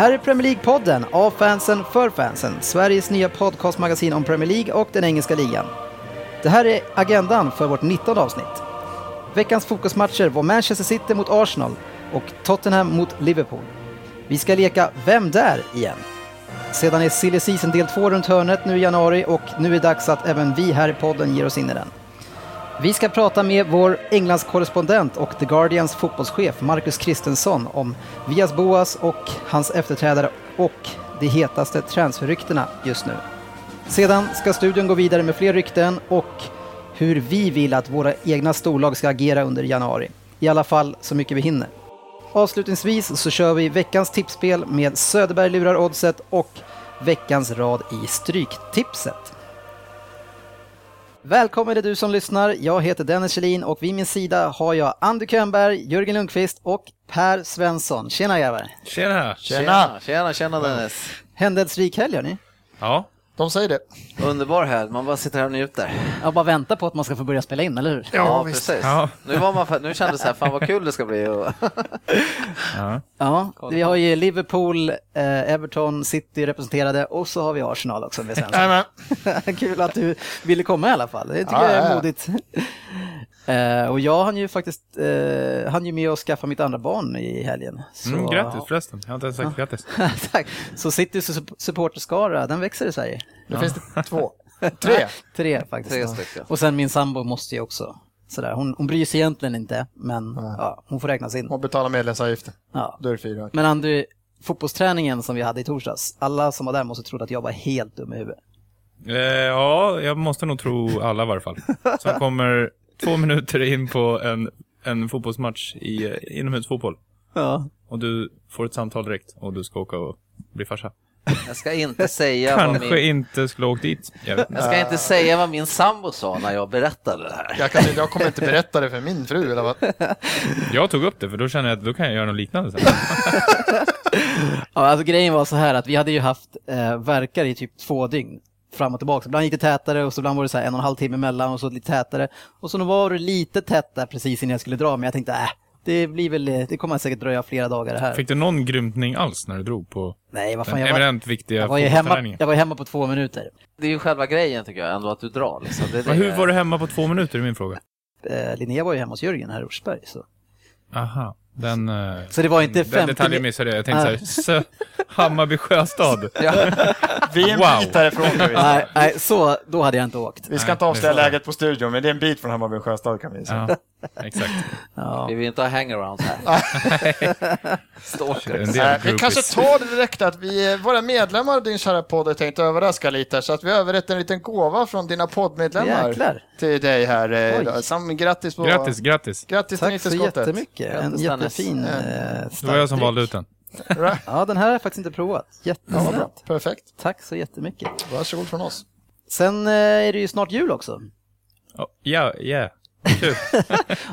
här är Premier League-podden av fansen för fansen. Sveriges nya podcastmagasin om Premier League och den engelska ligan. Det här är agendan för vårt 19 avsnitt. Veckans fokusmatcher var Manchester City mot Arsenal och Tottenham mot Liverpool. Vi ska leka Vem där? igen. Sedan är Silly Season del 2 runt hörnet nu i januari och nu är det dags att även vi här i podden ger oss in i den. Vi ska prata med vår Englands korrespondent och The Guardians fotbollschef Marcus Kristensson om Vias Boas och hans efterträdare och de hetaste transferryktena just nu. Sedan ska studion gå vidare med fler rykten och hur vi vill att våra egna storlag ska agera under januari. I alla fall så mycket vi hinner. Avslutningsvis så kör vi veckans tipsspel med Söderberg lurar oddset och veckans rad i Stryktipset. Välkommen är du som lyssnar. Jag heter Dennis Kjellin och vid min sida har jag Andy Könberg, Jörgen Lundqvist och Per Svensson. Tjena grabbar! Tjena! Tjena, tjena, tjena Dennis. Händelserik helg hörni. Ja, De säger det. Underbar helg, man bara sitter här och njuter. Jag bara väntar på att man ska få börja spela in, eller hur? Ja, visst. precis. Ja. Nu, var man, nu kändes det här, fan vad kul det ska bli. Ja. Ja, vi har ju Liverpool, eh, Everton, City representerade och så har vi Arsenal också med Svensson. Kul att du ville komma i alla fall. Det tycker Ja, jag är ja, ja. modigt. Eh, och jag hann ju faktiskt eh, hann ju med att skaffa mitt andra barn i helgen. Så, Mm, grattis förresten. Jag har inte ens sagt grattis. Tack. Så Citys sup- supporterskara, den växer i Sverige. Nu finns det två. Tre. Tre faktiskt. Tre. Och sen min sambo måste ju också. Sådär. Hon, hon bryr sig egentligen inte, men ja, hon får räknas in. Och betala medlemsavgiften. Ja. Då är det fyra. Men Andrew, fotbollsträningen som vi hade i torsdags, alla som var där måste tro att jag var helt dum i huvudet. Eh, ja, jag måste nog tro alla i varje fall. Som kommer två minuter in på en, en fotbollsmatch i inomhusfotboll. Ja. Och du får ett samtal direkt och du ska åka och bli farsa. jag ska inte säga vad Kanske min, inte skulle åkt dit. Jag jag ska inte säga vad min sambo sa när jag berättade det här. Jag, kan, jag kommer inte berätta det för min fru eller vad. Jag tog upp det för då känner jag att då kan jag göra något liknande sen. Ja, alltså grejen var så här att vi hade ju haft eh, verkar i typ två dygn fram och tillbaka. Ibland gick det tätare och så ibland var det så här en och en halv timme emellan och så lite tätare. Och så nu var det lite tätt där precis innan jag skulle dra, men jag tänkte äh, det blir väl, det kommer säkert dröja flera dagar det här. Fick du någon grymtning alls när du drog på Nej, vad den fan, jag var, eminent viktiga jag var, ju hemma, jag var hemma på två minuter. Det är ju själva grejen tycker jag, ändå att du drar. Liksom. Det är Men det. hur var du hemma på två minuter är min fråga. Eh, Linnea var ju hemma hos Jörgen här i Orsberg. Så. Aha, den, eh, så det var inte den 50 detaljen missade jag. Jag tänkte så här, Hammarby Sjöstad. Vi är en Wow. bit härifrån. Nej, nej, så då hade jag inte åkt. Vi ska inte Nej, avslöja är så. läget på studion, men det är en bit från Hammarby Sjöstad kan vi säga. Ja, exakt. Ja. Vi vill inte ha hangarounds här. Stalker. En del Nej, vi kanske tar det direkt att vi, våra medlemmar i din kära podd har tänkt överraska lite så att vi överrättar en liten gåva från dina poddmedlemmar Jäklar. till dig här. eh, Oj. Sam, grattis på... Grattis, grattis. Grattis till Tack så 90-skottet. jättemycket. En Dennis. Jättefin Ja. eh, Det var jag som valde ut den. Ja, den här har jag faktiskt inte provat. Ja, Jättesnabbt. bra. Perfekt. Tack så jättemycket. Varsågod från oss. Sen eh, är det ju snart jul också. Oh, ja, ja. Kul.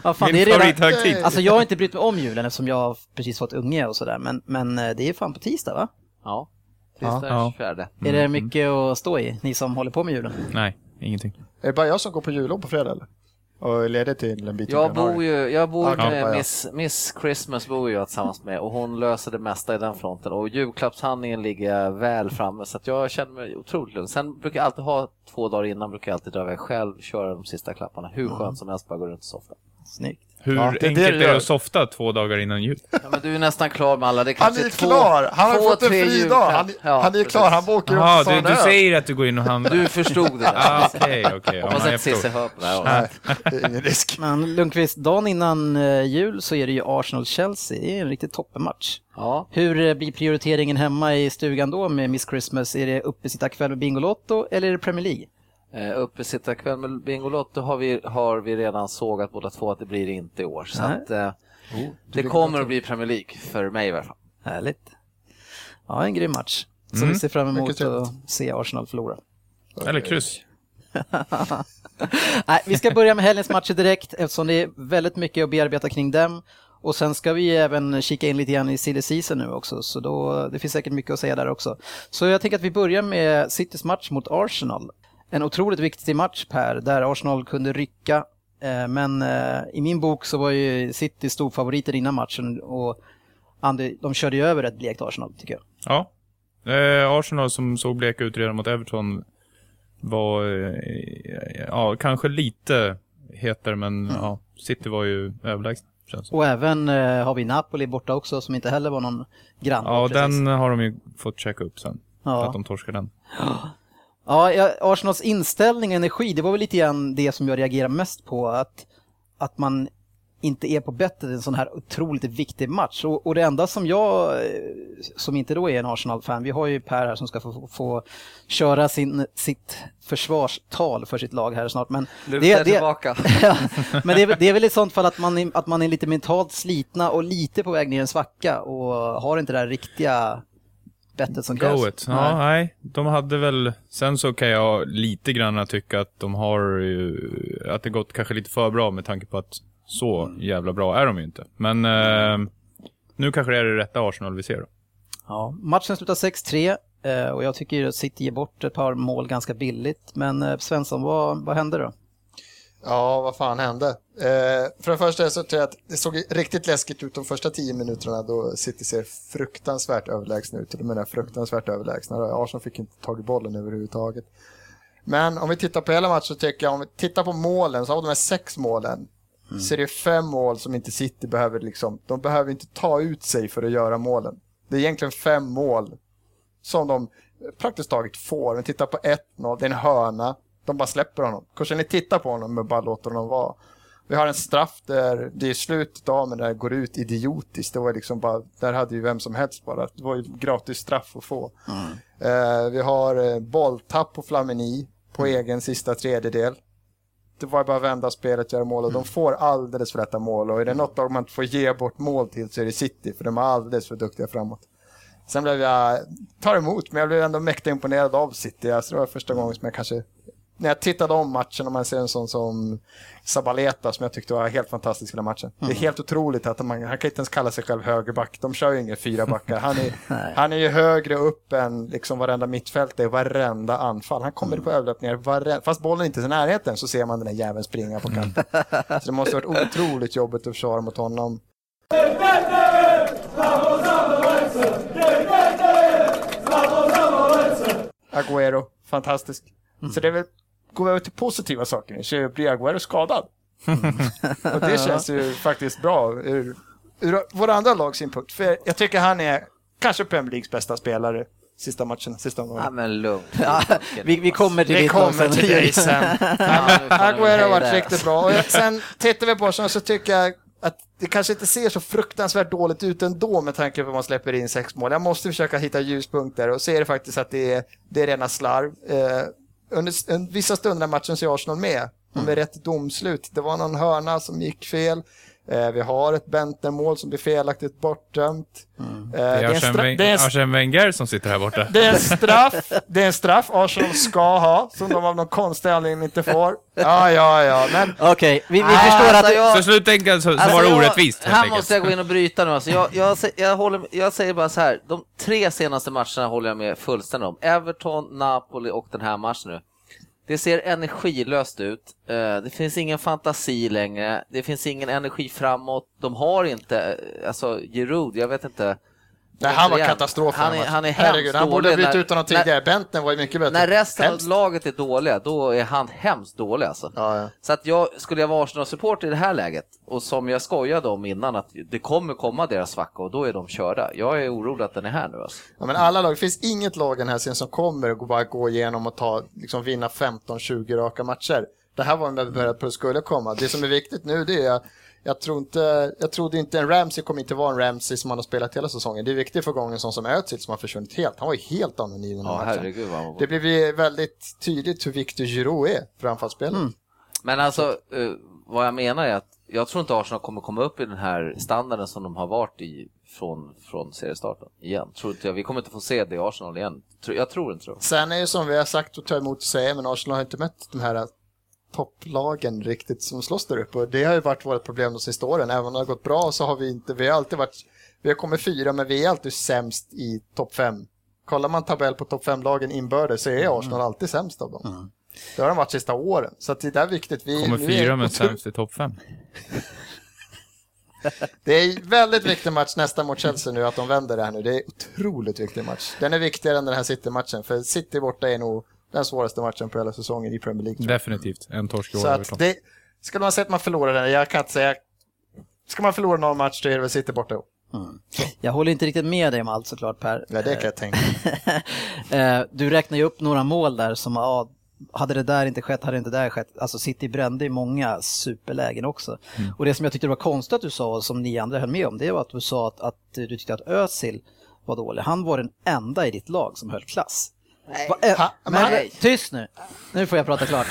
Ja, fan, Min det är redan... Alltså jag har inte brytt mig om julen eftersom jag har precis fått unge och sådär, men, men eh, det är fan på tisdag va? Ja, tisdag Ja. 24. Är det mycket att stå i, ni som håller på med julen? Nej, ingenting. Är det bara jag som går på jullov på fredag eller? Och ledig till en bit Jag bor ju, jag bor Ja, med ja. Miss, Miss Christmas bor jag tillsammans med och hon löser det mesta i den fronten och julklappshandlingen ligger väl framme så jag känner mig otroligt lugn. Sen brukar jag alltid ha två dagar innan brukar jag alltid dra iväg själv, köra de sista klapparna. Hur skönt som helst bara gå runt och softa. Snyggt. Hur Ja, det är det enkelt du är det att softa två dagar innan jul? Ja, men du är nästan klar med alla. Det Han kanske är två, klar! Han har fått en fri dag! Han, Ja, han är precis. klar, han åker och du, du säger att du går in och handlar? Du förstod det. Ah, Okej, okej. Ja, Hoppas jag Cissi hör på det här. Nej, det är ingen risk. Men Lundqvist, dagen innan eh, jul så är det ju Arsenal-Chelsea, det är en riktigt toppenmatch. Ja, Hur eh, blir prioriteringen hemma i stugan då med Miss Christmas? Är det uppesittarkväll med Bingolotto eller är det Premier League? Eh, uppesittarkväll med Bingolotto har vi, har vi redan sågat båda två att det blir inte i år. Så att, eh, det kommer att bli Premier League för mig i alla fall. Härligt. Ja, en grym match. Som Mm. vi ser fram emot att se Arsenal förlora. Eller kryss. Nej, vi ska börja med helgens matcher direkt eftersom det är väldigt mycket att bearbeta kring dem. Och sen ska vi även kika in lite grann i silly season nu också, så då, det finns säkert mycket att säga där också. Så jag tänker att vi börjar med Citys match mot Arsenal. En otroligt viktig match Per, där Arsenal kunde rycka. eh, Men eh, i min bok så var ju City storfavoriter innan matchen och de körde ju över ett blekt Arsenal, tycker jag. Ja. Eh, Arsenal som såg bleka ut redan mot Everton var, ja, kanske lite hetare, men ja, City var ju som. Och även eh, har vi Napoli borta också, som inte heller var någon grann. Ja, den har de ju fått checka upp sen. Ja. Att de torskar den. Ja, ja, Arsenals inställning och energi, det var väl lite grann det som jag reagerar mest på. Att, att man inte är på bettet i en sån här otroligt viktig match. Och, och det enda som jag, eh, som inte då är en Arsenal-fan, vi har ju Per här som ska få, få köra sin, sitt försvarstal för sitt lag här snart. Men Luta tillbaka. ja, men det är, väl- det är väl i sånt fall att man, är, att man är lite mentalt slitna och lite på väg ner i en svacka och har inte det där riktiga bettet som krävs. Goet. Ja, nej. De hade väl... Sen så kan jag lite grann tycka att de har ju... Att det gått kanske lite för bra med tanke på att så jävla bra är de ju inte. Men eh, nu kanske det är det rätta Arsenal vi ser då. Ja, matchen slutar 6-3 eh, och jag tycker att City ger bort ett par mål ganska billigt. Men eh, Svensson, vad, vad hände då? Ja, vad fan hände? Eh, för det första så tror jag att det såg riktigt läskigt ut de första tio minuterna då City ser fruktansvärt överlägsna ut. Och med när fruktansvärt överlägsna. Arsenal fick inte tag i bollen överhuvudtaget. Men om vi tittar på hela matchen så tycker jag, om vi tittar på målen, så av de här sex målen så är det fem mål som inte City behöver liksom, de behöver inte ta ut sig för att göra målen. Det är egentligen fem mål som de praktiskt taget får. Men titta på 1-0, det är en hörna. De bara släpper honom. Ni tittar på honom och bara låter honom vara. Vi har en straff där det är slutet av men där går ut idiotiskt. Det var liksom bara, där hade ju vem som helst bara. Det var ju gratis straff att få. Eh, vi har eh, bolltapp på Flamini på egen sista tredjedel. Det var bara att vända spelet, göra mål och de får alldeles för lätta mål. Och är det något lag man inte får ge bort mål till så är det City, för de är alldeles för duktiga framåt. Sen blev jag, tar emot, men jag blev ändå mäktigt imponerad av City. Alltså det var första gången som jag kanske, när jag tittade om matchen och man ser en sån som Sabaleta som jag tyckte var helt fantastisk i den matchen. Det är helt otroligt att man, han kan inte ens kalla sig själv högerback. De kör ju inga fyra backar. Han är, han är ju högre upp än liksom varenda mittfält i varenda anfall. Han kommer på överlöpningar, varenda, fast bollen inte är i närheten så ser man den där jäveln springa på kanten. Så det måste ha varit otroligt jobbigt att försvara mot honom. Agüero, fantastisk. Så det är väl, går vi över till positiva saker så blir Agüero skadad. Och det känns ju faktiskt bra ur, ur våra andra lags synpunkt. För jag tycker han är kanske Premier Leagues bästa spelare sista matchen, sista Ja, omgången. men lugnt. Ja, vi, vi kommer till Vi kommer till dig sen. Ja, Agüero har varit riktigt bra. Och sen tittar vi på Arsenal så tycker jag att det kanske inte ser så fruktansvärt dåligt ut ändå med tanke på att man släpper in sex mål. Jag måste försöka hitta ljuspunkter och så är det faktiskt att det är, det är rena slarv. Eh, under en, vissa stunder i matchen så är Arsenal med. Och med rätt domslut. Det var någon hörna som gick fel. Eh, vi har ett Bentner-mål som blir felaktigt bortdömt. Eh, Det är Arsene Wen- det är en Arsene Wenger som sitter här borta. det är en straff, det är en straff Arsenal ska ha, som de av någon konstig anledning inte får. Ja, ja, ja, men Okej, vi, vi Nej, förstår alltså att... jag- Så slutänkan så, så Alltså, var det jag- orättvist Här enkelt. måste jag gå in och bryta nu. Alltså, jag, jag, jag, håller, jag säger bara så här, de tre senaste matcherna håller jag med fullständigt om. Everton, Napoli och den här matchen nu. Det ser energilöst ut. Eh, Det finns ingen fantasi längre. Det finns ingen energi framåt. De har inte, eh, alltså Giroud, jag vet inte. Nej, han var katastrof i Han är, han är Herregud, hemskt han borde När- ut honom när- tidigare. Bentner var ju mycket bättre. När resten Hemskt. av laget är dåliga, då är han hemskt dålig alltså. Ja, ja. Så att jag, skulle jag vara Arsenal-supporter i det här läget, och som jag skojade om innan, att det kommer komma deras svacka och då är de körda. Jag är orolig att den är här nu alltså. Ja, men alla lag, det finns inget lag den här serien som kommer att bara gå igenom och ta, liksom vinna 15-20 raka matcher. Det här var en vi började på att det skulle komma. Det som är viktigt nu det är jag tror inte, jag trodde inte en Ramsey kommer inte vara en Ramsey som han har spelat hela säsongen. Det är viktigt för gången sån som Özil som har försvunnit helt. Han var ju helt anonym den här Ja, matchen. herregud vad var Det blev ju väldigt tydligt hur viktig Giroud är för anfallsspelet. Men alltså, eh, vad jag menar är att jag tror inte Arsenal kommer komma upp i den här standarden som de har varit i från, från seriestarten igen. Tror inte jag. Vi kommer inte få se det i Arsenal igen. Jag tror inte så. Sen är det som vi har sagt och tar emot och säger, men Arsenal har inte mött de här topplagen riktigt som slåss där uppe. Och det har ju varit vårt problem de sista åren. Även om det har gått bra så har vi inte, vi har alltid varit, vi har kommit fyra men vi är alltid sämst i topp fem. Kollar man tabell på topp fem-lagen inbördes så är Arsenal alltid sämst av dem. Det har de varit sista åren. Så det är viktigt. Vi, Kommer fyra men sämst i topp fem. Det är väldigt viktig match nästa mot Chelsea nu, att de vänder det här nu. Det är otroligt viktig match. Den är viktigare än den här City-matchen, för City borta är nog den svåraste matchen på hela säsongen i Premier League. Definitivt. En torsk i år. Så att det, skulle man säga att man förlorar den, jag kan inte säga... Ska man förlora någon match, då är det väl City borta. Jag håller inte riktigt med dig om allt såklart Per. Ja, det kan jag tänka. Eh, du räknar ju upp några mål där som, ja, hade det där inte skett, hade det inte där skett. Alltså City brände ju många superlägen också. Och det som jag tyckte var konstigt att du sa, och som ni andra höll med om, det var att du sa att, att du tyckte att Özil var dålig. Han var den enda i ditt lag som höll klass. Va, eh, Ha- men, tyst nu! Nu får jag prata klart.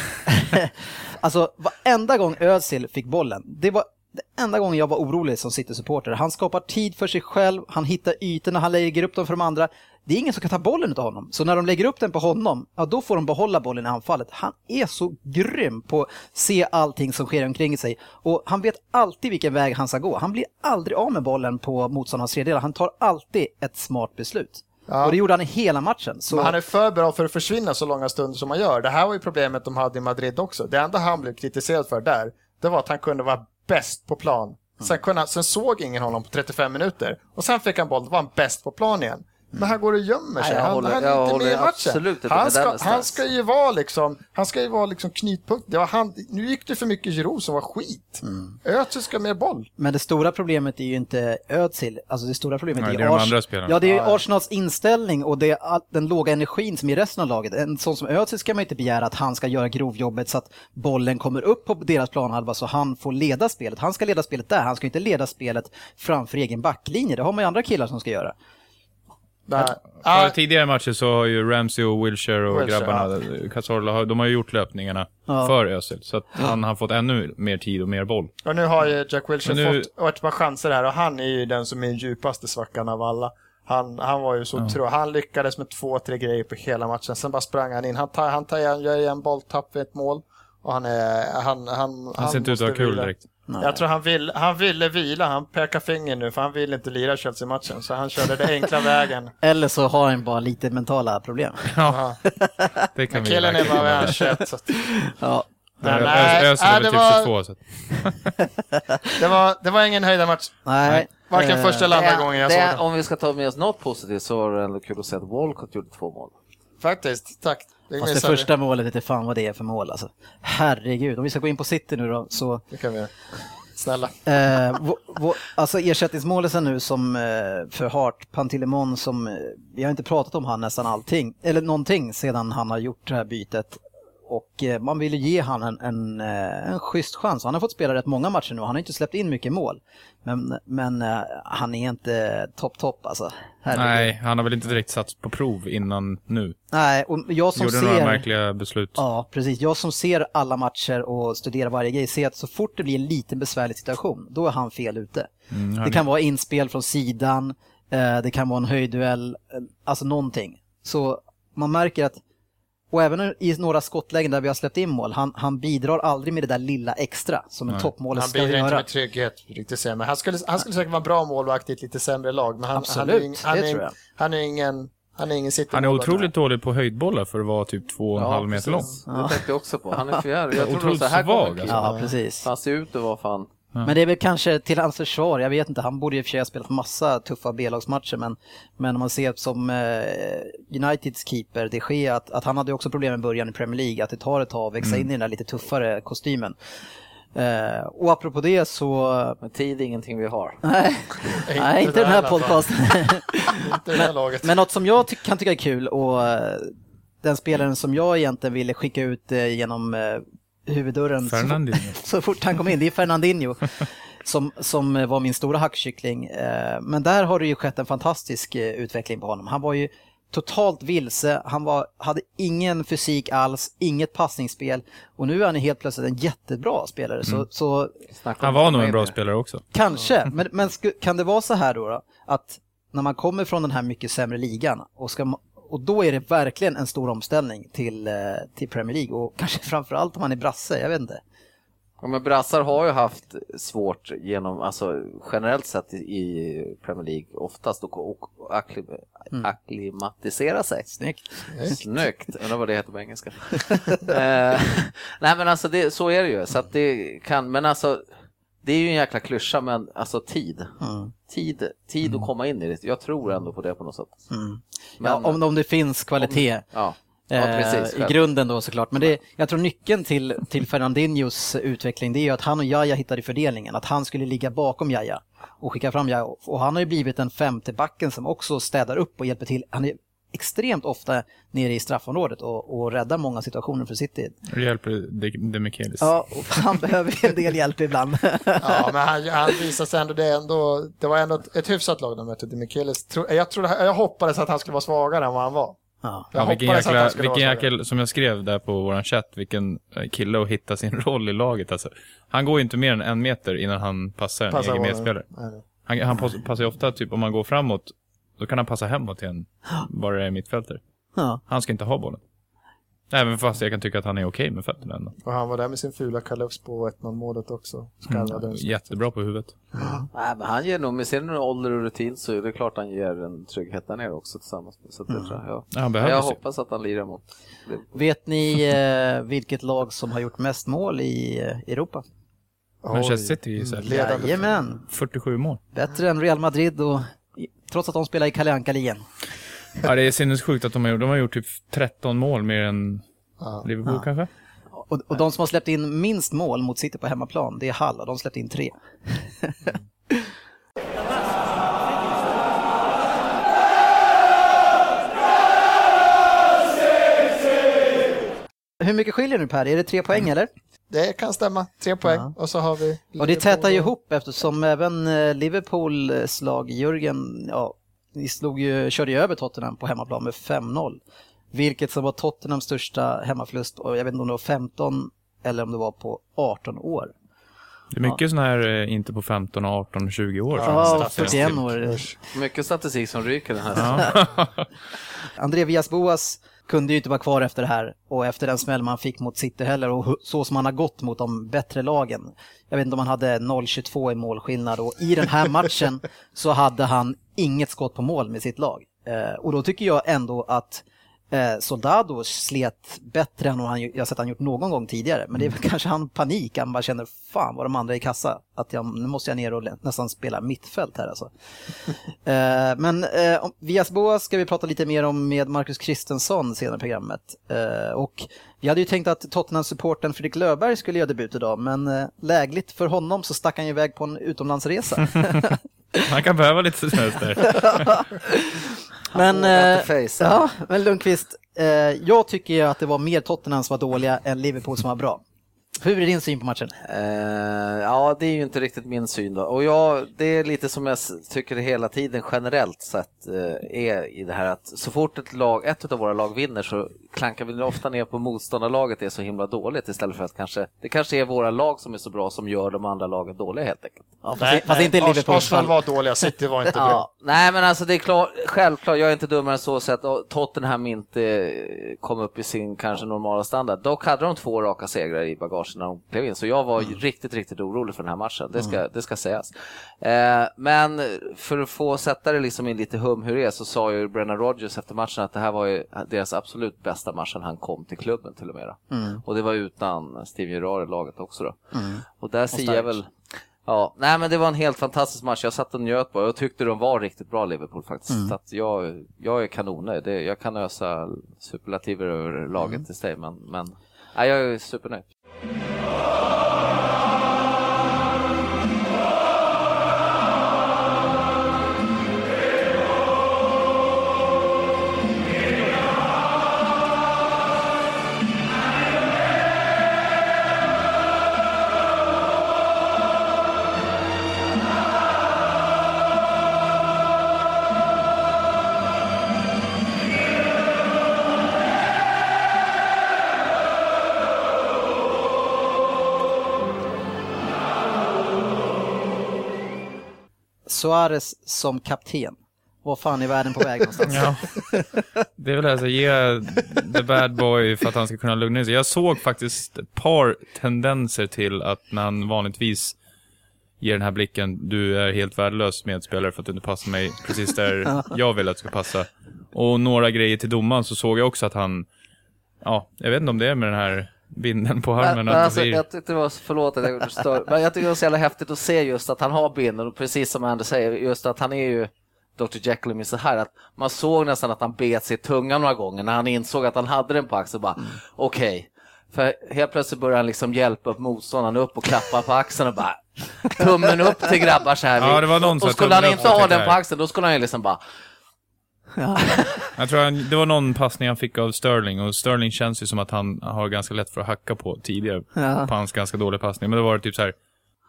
alltså, varenda gång Özil fick bollen, det var det enda gången jag var orolig som City-supporter. Han skapar tid för sig själv, han hittar ytorna, han lägger upp dem för de andra. Det är ingen som kan ta bollen av honom. Så när de lägger upp den på honom, ja då får de behålla bollen i anfallet. Han är så grym på att se allting som sker omkring sig. Och han vet alltid vilken väg han ska gå. Han blir aldrig av med bollen på motståndarnas tredjedel. Han tar alltid ett smart beslut. Ja. Och det gjorde han i hela matchen. Så... Men han är för bra för att försvinna så långa stunder som han gör. Det här var ju problemet de hade i Madrid också. Det enda han blev kritiserad för där, det var att han kunde vara bäst på plan. Sen, kunde, han- sen såg ingen honom på 35 minuter. Och sen fick han boll, då var han bäst på plan igen. Men han går och gömmer sig. Nej, jag han, håller- han är inte håller med i matchen. absolut inte han, ska, han stans. ska ju vara liksom, han ska ju vara liksom knutpunkt. Det var han, nu gick det för mycket Giroud som var skit. Mm. Özil ska med boll. Men det stora problemet är ju inte Özil, alltså det stora problemet Nej, är, det är de Ars- andra spelarna. Ja, det är ja. Arsenals inställning och det är all, den låga energin som är i resten av laget. En sån som Özil ska man inte begära att han ska göra grovjobbet så att bollen kommer upp på deras planhalva så han får leda spelet. Han ska leda spelet där, han ska inte leda spelet framför egen backlinje. Det har man ju andra killar som ska göra. För Ah, tidigare matcher så har ju Ramsey och Wilshire och Wilshere, grabbarna, Cazorla, har- de har ju gjort löpningarna Ja. för Özil. Så att han har fått ännu mer tid och mer boll. Och nu har ju Jack Wilshere Men nu- fått ett par chanser här och han är ju den som är den djupaste svackan av alla. Han, han var ju så otrolig. Han lyckades med två, tre grejer på hela matchen. Sen bara sprang han in. Han, tar, han, tar, han gör en bolltapp vid ett mål. Och han är... Han, han, Han ser inte ut att ha kul vila. Direkt. Jag tror han, vill, han ville vila. Han pekar finger nu för han vill inte lira Chelsea-matchen. Så han körde den enkla vägen. Eller så har han bara lite mentala problem. Ja, det kan vi Killen är bara göra. 21. Så att, Ja, Nej, Ö- nej, nej, väl det typ var- 22. Så det, var, det var ingen höjda match. nej. Varken Eh, första eller andra Det- gången jag det- såg den. Om vi ska ta med oss något positivt så var det ändå kul att se att Walcott gjorde två mål. Faktiskt, tack. Det Fast det första målet, inte fan vad det är för mål alltså. Herregud, om vi ska gå in på City nu då, så Det kan vi göra. Snälla. Eh, vå- vå- alltså ersättningsmålisen nu som eh, för Hart, Pantilimon som, eh, vi har inte pratat om han nästan allting, eller någonting sedan han har gjort det här bytet. Och eh, man vill ju ge han en, en, eh, en schysst chans. Han har fått spela rätt många matcher nu, han har inte släppt in mycket mål. Men, men eh, han är inte topp, topp alltså. Herregud. nej, han har väl inte direkt satts på prov innan nu. Nej, och jag som Gjorde ser... några märkliga beslut. Ja, precis. Jag som ser alla matcher och studerar varje grej ser att så fort det blir en liten besvärlig situation, då är han fel ute. Mm, han det kan vara inspel från sidan, det kan vara en höjdduell, alltså någonting. Så man märker att, och även i några skottlägen där vi har släppt in mål, han, han bidrar aldrig med det där lilla extra som en toppmålare Han ska bidrar inte göra. med trygghet, riktigt säga. Men han skulle, han skulle säkert vara en bra målvakt i ett lite sämre lag. Men han, Absolut, han, han, det är, tror jag. han är ingen, han är ingen Han är otroligt dålig på höjdbollar för att vara typ två och en halv meter lång. precis. Det tänkte jag också på. Han är för jävla. Jag trodde så här svag, kommer alltså. Ja, precis. Han ser ut att vara fan. Men det är väl kanske till hans försvar, jag vet inte, han borde ju i och för sig ha spelat massa tuffa B-lagsmatcher men, men om man ser som eh, Uniteds keeper, de Gea, att, att han hade också problem i början i Premier League, att det tar ett tag att växa in i den där lite tuffare kostymen. Eh, och apropå det så, Men tid är ingenting vi har. nej, Inte nej inte den här fall. podcasten. Det laget. Men något som jag ty- kan tycka är kul och eh, den spelaren som jag egentligen ville skicka ut eh, genom huvuddörren så, Fernandinho. så fort han kom in, det är Fernandinho som, som var min stora hackkyckling. Eh, Men där har det ju skett en fantastisk eh, utveckling på honom. Han var ju totalt vilse, han var, hade ingen fysik alls, inget passningsspel och nu är han helt plötsligt en jättebra spelare. Så, så om Han var nog en bra spelare också. Kanske, men, men sku, kan det vara så här då, då? Att när man kommer från den här mycket sämre ligan och, ska, och då är det verkligen en stor omställning till, eh, till Premier League och kanske framförallt om man är brasse, jag vet inte. Ja, men brassar har ju haft svårt genom, alltså generellt sett i, Premier League oftast att och, och akklim, akklimatisera sig. Snyggt. Snyggt, undrar vad det heter på engelska. eh, nej men alltså det, så är det ju, så att det kan, men alltså det är ju en jäkla klyscha, men alltså tid. Mm. Tid, tid att komma in i det. Jag tror ändå på det på något sätt. Mm. Men, ja, om, om det finns kvalitet. ja. Ja, Eh, precis. I grunden då såklart. Men det, jag tror nyckeln till, till Fernandinhos utveckling det är ju att han och Jaja hittade fördelningen. Att han skulle ligga bakom Jaja och skicka fram Jaja. Och han har ju blivit den femte backen som också städar upp och hjälper till. Han är extremt ofta nere i straffområdet och, och räddar många situationer för City. Det hjälper De- Demichelis. Ja, och han behöver ju en del hjälp ibland. Ja, men han, han visade sig ändå det, ändå, det var ändå ett, ett hyfsat lag de mötte. Demichelis. Jag, trodde, jag hoppades att han skulle vara svagare än vad han var. Ja. Jag Ja, vilken jäkla, vilken jäkla, som jag skrev där på våran chatt, vilken eh, kille att hitta sin roll i laget alltså. Han går ju inte mer än en meter innan han passar en Passar egen bollen. medspelare. Han, han pass, passar ju ofta, typ om man går framåt, då kan han passa hemåt till en, bara det är mittfältare. Ja. Han ska inte ha bollen. Även fast jag kan tycka att han är okej med fötterna ändå. Och han var där med sin fula kalufs på 1-0 målet också. Mm. Jättebra på huvudet. Nej, men han ger nog, med sin ålder och rutin så är det klart han ger en trygghet där nere också tillsammans med. Så det tror jag, Ja, han Jag sig. hoppas att han lirar mot. Vet ni eh, vilket lag som har gjort mest mål i eh, Europa? Manchester. City här Ledande. Jajamän, 47 mål. bättre än Real Madrid och trots att de spelar i Kalle Anka-ligan. Ja, det är sinnessjukt att de har gjort, de har gjort typ 13 mål mer än Ja. Liverpool kanske. Och, och de som har släppt in minst mål mot City på hemmaplan, det är Hall och de släppte in tre. Hur mycket skiljer nu Per? Är det tre poäng eller? Det kan stämma. Tre poäng. Ja. Och så har vi... Och det tätar ju ihop eftersom även eh, Liverpools lag, Jürgen, ja, ni slog ju, körde ju över Tottenham på hemmaplan med 5-0. Vilket som var Tottenhams största hemmaförlust och jag vet inte om det var 15 eller om det var på 18 år. Det är mycket sådana här, eh, inte på 15, 18, 20 år. Ja, statistik. 41 år. Mycket statistik som ryker den här. Ja. André Villas-Boas kunde ju inte vara kvar efter det här och efter den smäll man fick mot City heller och så som han har gått mot de bättre lagen. Jag vet inte om han hade 0-22 i målskillnad och i den här matchen så hade han inget skott på mål med sitt lag. Eh, och då tycker jag ändå att eh, Soldado slet bättre än han, jag sett han gjort någon gång tidigare. Men det är väl kanske han panik, han bara känner fan vad de andra är i kassa. Att jag, nu måste jag ner och nästan spela mittfält här alltså. Eh, men eh, om- Vias Boas ska vi prata lite mer om med Marcus Kristensson senare i programmet. Eh, och vi hade ju tänkt att Tottenham-supporten Fredrik Löfberg skulle göra debut idag, men eh, lägligt för honom så stack han ju iväg på en utomlandsresa. Han kan behöva lite semester. men, eh, ja, men Lundqvist, eh, jag tycker ju att det var mer Tottenham som var dåliga än Liverpool som var bra. Hur är din syn på matchen? Eh, ja, det är ju inte riktigt min syn då. Och jag, det är lite som jag tycker hela tiden generellt sett eh, är i det här att så fort ett, lag, ett av våra lag vinner så klankar vi ofta ner på motståndarlaget är så himla dåligt istället för att kanske, det kanske är våra lag som är så bra som gör de andra lagen dåliga helt enkelt. Ja, fast, fast inte i Liverpools Arsenal var dåliga, City var inte bra. Ja, nej men alltså det är klart, självklart, jag är inte dummare än så sett att Tottenham inte eh, kom upp i sin kanske normala standard. Dock hade de två raka segrar i bagagen när de klev in, så jag var ju riktigt, riktigt orolig för den här matchen, det ska, det ska sägas. Eh, men för att få sätta det liksom i lite hum hur det är så sa ju Brennan Rodgers efter matchen att det här var ju deras absolut bästa match sedan han kom till klubben till och med. då. Och det var utan Steve Gerrard i laget också då. Och där ser jag väl Ja, nej men det var en helt fantastisk match. Jag satt och njöt bara. Jag tyckte de var riktigt bra Liverpool faktiskt. Så att jag, jag är kanoner. Det, jag kan ösa superlativer över laget till sig, men, men nej, jag är supernöjd. Suarez som kapten. Vad fan är världen på väg någonstans? Ja. Det är väl alltså ge the bad boy för att han ska kunna lugna sig. Jag såg faktiskt ett par tendenser till att när han vanligtvis ger den här blicken, du är helt värdelös medspelare för att du inte passar mig precis där jag vill att du ska passa. Och några grejer till domaren så såg jag också att han, ja, jag vet inte om det är med den här binden på Men, armen. men det alltså, blir... jag tyckte det var, förlåt att jag stör, men jag tycker det var så jävla häftigt att se just att han har binden och precis som Anders säger, just att han är ju Dr Jekyll och Mr Hyde, att man såg nästan att han bet sig i tungan några gånger när han insåg att han hade den på axeln. Bara, Mm. Okej, för helt plötsligt börjar han liksom hjälpa upp motståndaren upp och klappa på axeln och bara tummen upp till grabbar så här. Ja, det var någon och skulle han inte ha den på axeln, då skulle han ju liksom bara Jag tror han, det var någon passning han fick av Sterling och Sterling känns ju som att han har ganska lätt för att hacka på tidigare. Ja. På hans ganska dåliga passning. Men det var typ så här.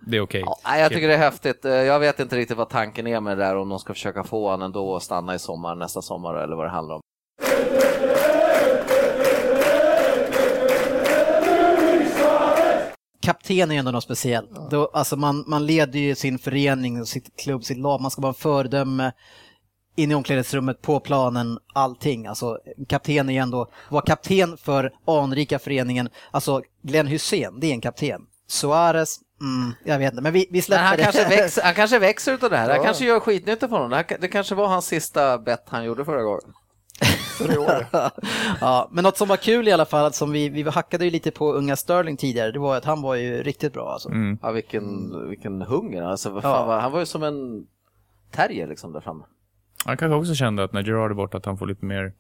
det är okej. Ja, nej, jag tycker det är häftigt. Eh, Jag vet inte riktigt vad tanken är med det där, om de ska försöka få honom ändå att stanna i sommar, nästa sommar eller vad det handlar om. Kapten är ju ändå något speciellt. Då, alltså man, man leder ju sin förening, sitt klubb, sitt lag. Man ska vara en föredöme in i omklädningsrummet, på planen, allting. Alltså, kapten är ju ändå, var kapten för anrika föreningen. Alltså, Glenn Hussein, det är en kapten. Suarez, mm, jag vet inte, men vi, vi Men släpper han, det. kanske växer, han kanske växer utav det här. Ja. kanske gör skitnytta för honom. Det, kanske var hans sista bett han gjorde förra gången. ja, men något som var kul i alla fall, som vi, vi hackade ju lite på unga Sterling tidigare, det var att han var ju riktigt bra alltså. Mm. Ja, vilken, vilken hunger. Alltså, vad Ja. var- Han var ju som en terrier liksom där framme. Han kanske också kände att när Gerard är borta att han får lite mer...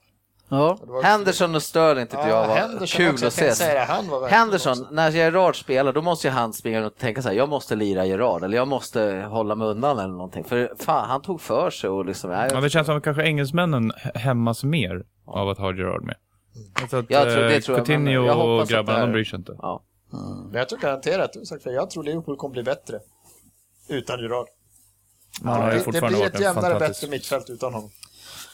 Ja, Henderson och Sterling tyckte jag var Henderson kul också, jag att se. Henderson, också. när Gerard spelar, då måste ju han springa och tänka så här, jag måste lira Gerard, eller jag måste hålla mig undan eller någonting. För fan, han tog för sig och liksom, nej, Ja, det känns som att kanske engelsmännen hämmas mer av att ha Gerard med. Så att, Jag tror- det eh, tror jag, Coutinho jag hoppas och att grabbarna, de bryr sig inte. ja. Men jag tror garanterat, jag tror Liverpool kommer bli bättre. Utan Gerard. Har ju det, det blir ett jämnare, bättre mittfält utan honom.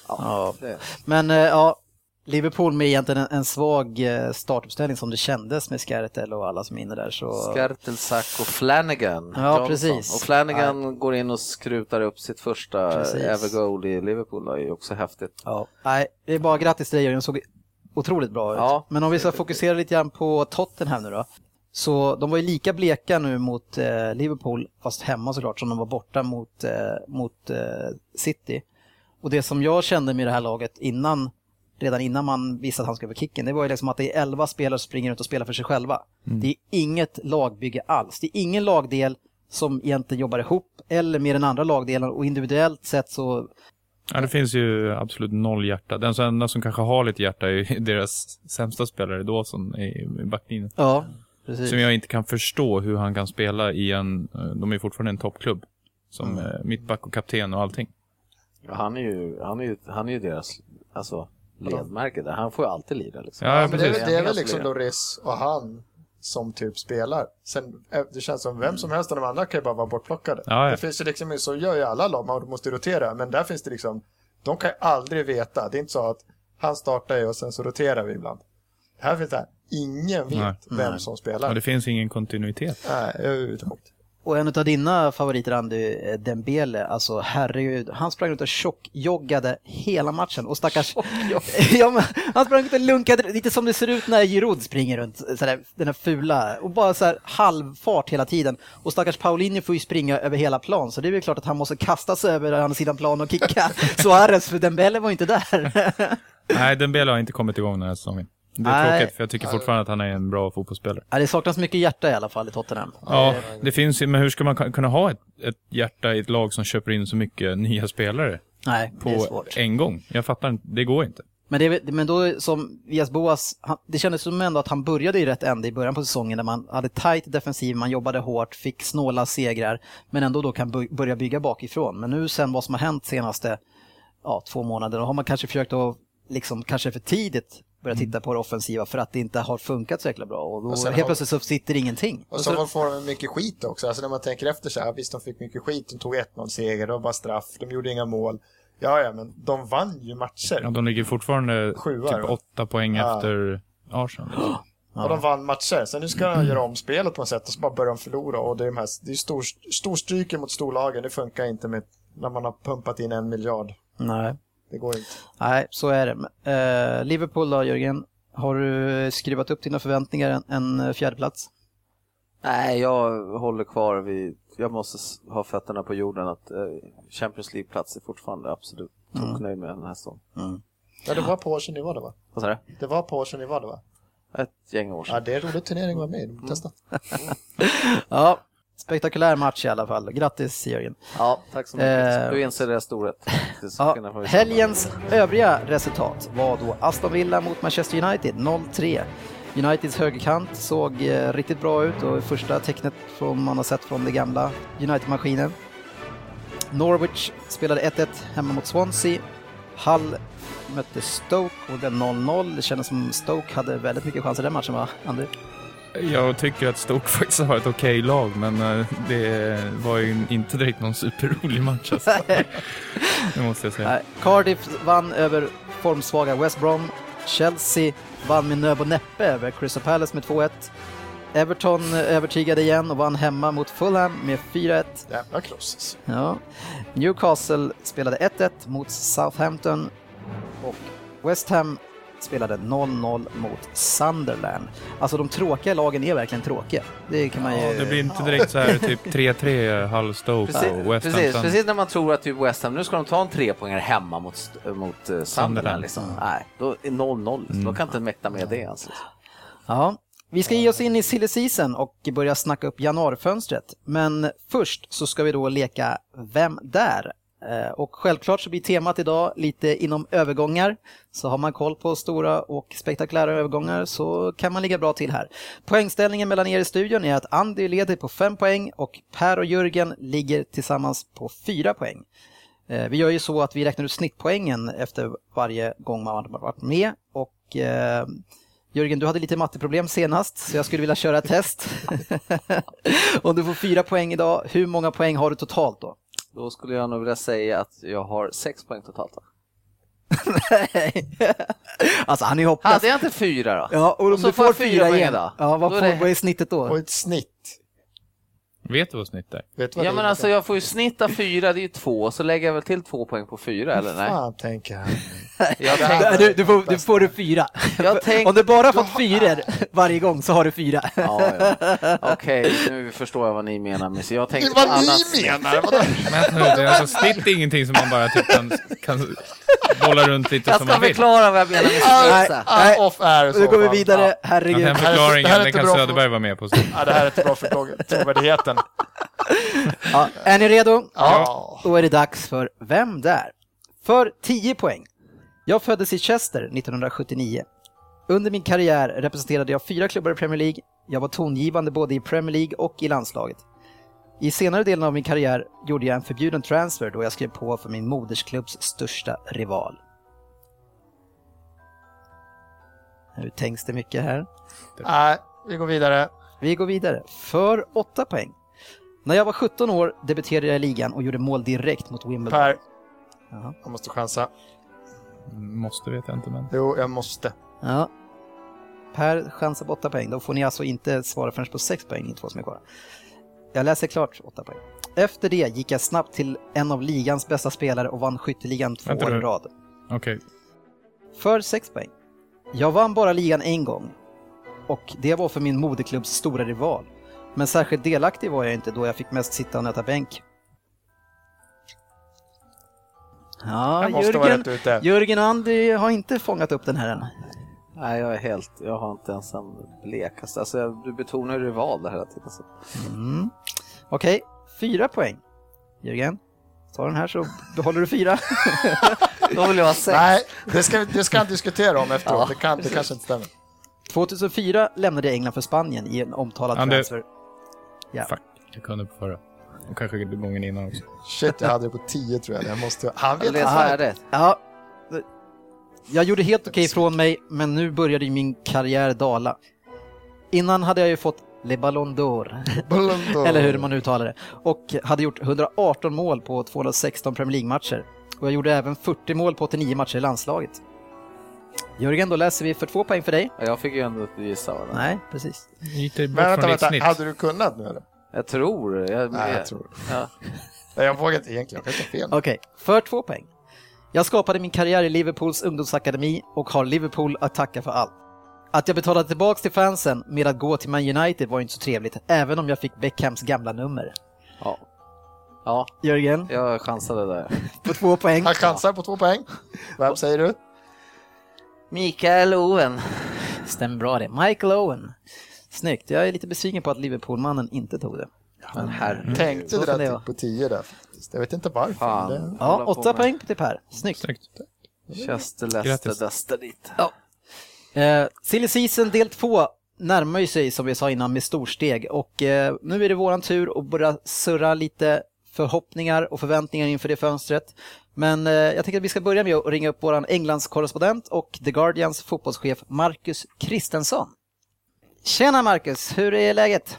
ja. det- Men eh, ja, Liverpool med egentligen en, en svag eh, startuppställning som det kändes med Skertel och alla som är inne där. Så... Skartelsack och Flanagan. Ja, Johnson. precis. Och Flanagan går in och skrutar upp sitt första Precis. ever goal i Liverpool. Det är också häftigt. Ja, nej, det är bara grattis till dig Jörgen, såg otroligt bra ut. Ja. Men om vi ska fokusera lite grann på Tottenham nu då. Så de var ju lika bleka nu mot eh, Liverpool, fast hemma såklart, som de var borta mot, eh, mot eh, City. Och det som jag kände med det här laget innan, redan innan man visste att han skulle få kicken, det var ju liksom att det är 11 spelare som springer runt och spelar för sig själva. Det är inget lagbygge alls. Det är ingen lagdel som egentligen jobbar ihop eller med den andra lagdelen och individuellt sett så Ja, det finns ju absolut noll hjärta. Den som- enda som kanske har lite hjärta är ju deras sämsta spelare, Dawson, i, i backlinjen. Ja, precis. Som jag inte kan förstå hur han kan spela i en, eh, de är fortfarande en toppklubb. Som Mm. eh, mittback och kapten och allting. Ja, han, är ju, han, är ju, han är ju deras alltså, ledmärke där. Han får ju alltid lira. Liksom. Ja, Ja, men det, är precis. väl- det är väl Helt liksom. Loris och han som typ spelar. Sen, eh, det känns som vem som helst av de andra kan ju bara vara bortplockade. Ja, ja. Det finns ju liksom, så gör ju alla lag, man måste rotera. Men där finns det liksom, de kan ju aldrig veta. Det är inte så att han startar ju och sen så roterar vi ibland. Här finns det här, ingen vet Nej. vem som spelar. Och det finns ingen kontinuitet. Nej, överhuvudtaget. Och en av dina favoriter Andy, Dembele, alltså herregud, han sprang ut och tjockjoggade hela matchen och stackars... ja, men, han sprang ut och lunkade, lite som det ser ut när Giroud springer runt, sådär, den här fula, och bara så här halvfart hela tiden. Och stackars Paulinho får ju springa över hela plan, så det är väl klart att han måste kasta sig över andra sidan plan och kicka Suarez, för Dembele var inte där. Nej, Dembele har inte kommit igång den här säsongen. Det är Nej. tråkigt, för jag tycker fortfarande att han är en bra fotbollsspelare. det saknas mycket hjärta i alla fall i Tottenham. Ja, det finns ju, men hur ska man kunna ha ett, ett hjärta i ett lag som köper in så mycket nya spelare Nej, det är på svårt. en gång? Jag fattar inte, det går inte. Men, det, men då som Vias Boas, han, det kändes som ändå att han började i rätt ände i början på säsongen där man hade tight defensiv, man jobbade hårt, fick snåla segrar, men ändå då kan bu- börja bygga bakifrån. Men nu sen vad som har hänt senaste ja, två månader, då har man kanske försökt att liksom kanske för tidigt börja titta på det offensiva för att det inte har funkat så jäkla bra och då Och helt har- plötsligt så sitter ingenting. Och så får de mycket skit också. Alltså när man tänker efter så här, visst de fick mycket skit, de tog 1-0 seger, det var bara straff, de gjorde inga mål. Ja, ja, men de vann ju matcher. Ja, de ligger fortfarande Sjua, typ va? åtta poäng Ja. efter Arsenal. Liksom. Och de vann matcher. Sen nu ska de göra om spelet på något sätt och så bara börjar de förlora. Och det är, de här, det är stor, storstryken mot storlagen. Det funkar inte med när man har pumpat in en miljard. Nej. Det går inte. Nej, så är det. Eh, Liverpool då, Jörgen? Har du skruvat upp dina förväntningar en, en fjärdeplats? Nej, jag håller kvar vid... Jag måste ha fötterna på jorden att eh, Champions League-plats är fortfarande absolut toknöjd med den här säsongen. Ja, det var på årsnivå det va? Vad sa du? Det var på årsnivå det va? Ett gäng år Ja, sedan. det är en rolig turnering att vara med i. Testa. Ja, spektakulär match i alla fall. Grattis Jörgen. Ja, tack så mycket. Eh, Du inser deras storhet. Ja, helgens övriga resultat var då Aston Villa mot Manchester United 0-3. Uniteds högerkant såg eh, riktigt bra ut och första tecknet som man har sett från den gamla United-maskinen. Norwich spelade 1-1 hemma mot Swansea. Hull mötte Stoke och det 0-0. Det kändes som Stoke hade väldigt mycket chanser i den matchen va, André? Jag tycker att Stoke faktiskt har ett okej lag, men eh, det var ju inte direkt någon superrolig match alltså. Det måste jag säga. Nej, Cardiff vann över formsvaga West Brom. Chelsea vann med nöd och näppe över Crystal Palace med 2-1. Everton övertygade igen och vann hemma mot Fulham med 4-1. Jävla crosses. Ja. Newcastle spelade 1-1 mot Southampton och West Ham spelade 0-0 mot Sunderland. Alltså de tråkiga lagen är verkligen tråkiga. Det kan man ju... Ja, det blir inte direkt så här typ 3-3 Hull Stoke Precis, och West Ham. precis, precis när man tror att typ West Ham, nu ska de ta en trepoängare hemma mot, mot uh, Sunderland. Sunderland. Liksom. Nej, då är 0-0. liksom. De kan inte mäkta med det ens. Liksom. Ja, vi ska ge oss in i silly season och börja snacka upp januarifönstret. Men först så ska vi då leka Vem där? Eh, och självklart så blir temat idag lite inom övergångar. Så har man koll på stora och spektakulära övergångar så kan man ligga bra till här. Poängställningen mellan er i studion är att Andy leder på 5 poäng och Per och Jörgen ligger tillsammans på 4 poäng. Eh, vi gör ju så att vi räknar ut snittpoängen efter varje gång man har varit med och eh, Jörgen, du hade lite matteproblem senast, så jag skulle vilja köra ett test. Om du får fyra poäng idag, hur många poäng har du totalt då? Då skulle jag nog vilja säga att jag har sex poäng totalt. Va? alltså han är hopplös. Hade jag inte fyra då? Ja, och om Och så du får fyra igen, då? ja, vad, Då är får, det- vad är snittet då? Och ett snitt. Vet du vad snitt är? Vet du vad Ja det men är? alltså jag får ju snitt av fyra, det är ju två, så lägger jag väl till två poäng på fyra eller nej? Fan, tänker han. Jag Det tänkte, Du, du, får, du får du fyra. Jag Om du bara fått fyror varje gång så har du fyra. ja, ja. Okej, nu förstår jag vad ni menar med så jag Det är tänkte på vad annat ni menar! Vadå? Men det är alltså, snitt är ingenting som man bara typ kan, kan bolla runt lite Jag som ska man vill. förklara vad jag menar med Nej. Ah, off air i så Nu går vi fall. vidare, Ja. Ja, herregud. den här är- förklaringen, det här är den inte kan bra för- Söderberg vara med på. Ja, det här är inte bra för tro- trovärdigheten. Ja, är ni redo? Ja. Då är det dags för Vem där? För 10 poäng. Jag föddes i Chester 1979. Under min karriär representerade jag fyra klubbar i Premier League. Jag var tongivande både i Premier League och i landslaget. I senare delen av min karriär gjorde jag en förbjuden transfer då jag skrev på för min modersklubbs största rival. Nu tänks det mycket här. Nej, vi går vidare. Vi går vidare. För 8 poäng. När jag var 17 år debuterade jag i ligan och gjorde mål direkt mot Wimbledon. Per, Jaha. jag måste chansa. Måste vet jag inte, men... Jo, jag måste. Ja. Per chansar på 8 poäng. Då får ni alltså inte svara förrän på 6 poäng, ni två som är kvar. Jag läser klart 8 poäng. Efter det gick jag snabbt till en av ligans bästa spelare och vann skytteligan två Vänta år i nu. rad. Okej. För 6 poäng. Jag vann bara ligan en gång. Och det var för min moderklubbs stora rival. Men särskilt delaktig var jag inte då jag fick mest sitta och nöta bänk. Ja, Jörgen. Jörgen och Andy har inte fångat upp den här än. Nej, jag är helt, jag har inte ens en blekaste. Alltså, jag, du betonar ju rival där hela tiden. Så. Mm. Okej, fyra poäng. Jörgen, ta den här så behåller du fyra. Då vill jag ha sex. Nej, det ska, det ska han diskutera om efteråt. Ja, det, kan, det kanske inte stämmer. 2004 lämnade jag England för Spanien i en omtalad Ander- transfer. Ja. Fuck, jag kunde på förra. Och kanske gången innan också. Shit, jag hade det på 10 tror jag. jag måste, han vet färdigt. Ja, jag gjorde helt okej ifrån mig, men nu började ju min karriär dala. Innan hade jag ju fått Le Ballon d'Or, eller hur man uttalar det, och hade gjort 118 mål på 216 Premier League-matcher. Och jag gjorde även 40 mål på 89 matcher i landslaget. Jörgen, då läser vi för två poäng för dig. Ja, Jag fick ju ändå gissa. Va? Nej, precis. Gick det bort Men vänta, från ditt vänta. snitt? Hade du kunnat nu eller? Jag tror. Jag, Nej, jag tror Ja. Nej, Jag vågar inte egentligen. Jag kan ta fel. Okej, för två poäng. Jag skapade min karriär i Liverpools ungdomsakademi och har Liverpool att tacka för allt. Att jag betalade tillbaks till fansen med att gå till Man United var inte så trevligt, även om jag fick Beckhams gamla nummer. Ja. ja, Jörgen, jag chansade där. på två poäng. Han chansar på två poäng. Vem säger du? Mikael Owen. stämmer bra det. Michael Owen. Snyggt. Jag är lite besviken på att Liverpool-mannen inte tog det. Men herregud. Tänkte det där vara. på 10 där faktiskt. Jag vet inte varför. Fan. Det... Ja, åtta poäng till Per. Snyggt. Snyggt. Leicester, Grattis. Leicester dit. Ja. Eh, Silly Season del 2 närmar ju sig som vi sa innan med storsteg och eh, nu är det våran tur att börja surra lite förhoppningar och förväntningar inför det fönstret. Men eh, jag tänker att vi ska börja med att ringa upp våran Englands korrespondent och The Guardians fotbollschef Marcus Kristensson. Tjena Marcus, hur är läget?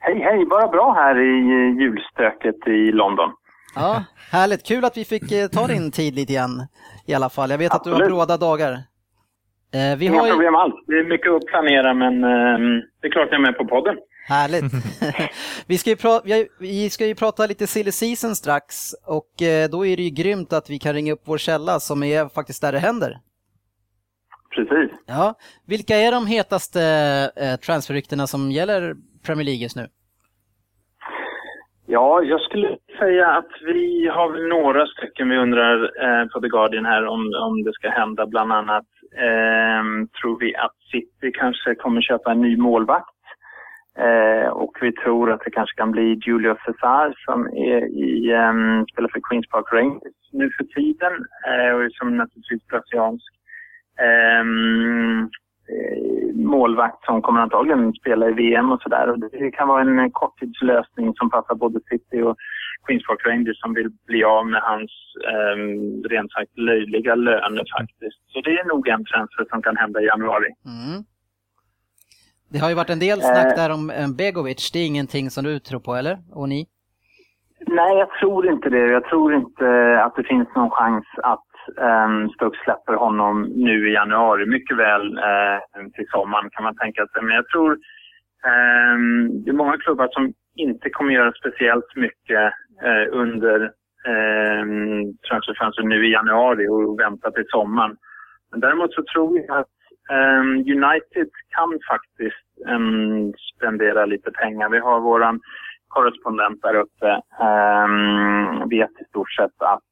Hej, hej! Bara bra här i eh, julstöket i London. Ja, härligt. Kul att vi fick eh, ta din tid lite grann i alla fall. Jag vet att du har Absolut. bråda dagar. Eh, vi Inga har ju... problem alls. Det är mycket att planera, men eh, det är klart jag är med på podden. Härligt. vi, ska ju pra- vi, ska ju prata lite silly season strax och eh, då är det ju grymt att vi kan ringa upp vår källa som är faktiskt där det händer. Precis. Ja, vilka är de hetaste eh, transferryktena som gäller Premier League just nu? Ja, jag skulle säga att vi har väl några stycken vi undrar eh, på The Guardian här om, om det ska hända. Bland annat ehm, tror vi att City kanske kommer köpa en ny målvakt. Eh, och vi tror att det kanske kan bli Julio Cesar som är i, ehm, spelar för Queens Park Rangers nu för tiden eh, och som naturligtvis brasiliansk ehm, eh, målvakt som kommer antagligen spela i VM och sådär. Och Det kan vara en korttidslösning som passar både City och Queens Park Rangers som vill bli av med hans eh, rent sagt löjliga löner faktiskt. Så det är nog en transfer som kan hända i januari. Mm. Det har ju varit en del snack Eh. där om eh, Begovic, det är ingenting som du tror på eller? Och ni? Nej, jag tror inte det. Jag tror inte att det finns någon chans att um, Stoke släpper honom nu i januari. Mycket väl eh, till sommaren kan man tänka sig. Men jag tror ehm, det är många klubbar som inte kommer göra speciellt mycket eh, under um, transferfönstret nu i januari och vänta till sommaren. Men däremot så tror jag att ehm, United kan faktiskt um, spendera lite pengar. Vi har våran korrespondent där uppe um, vet i stort sett att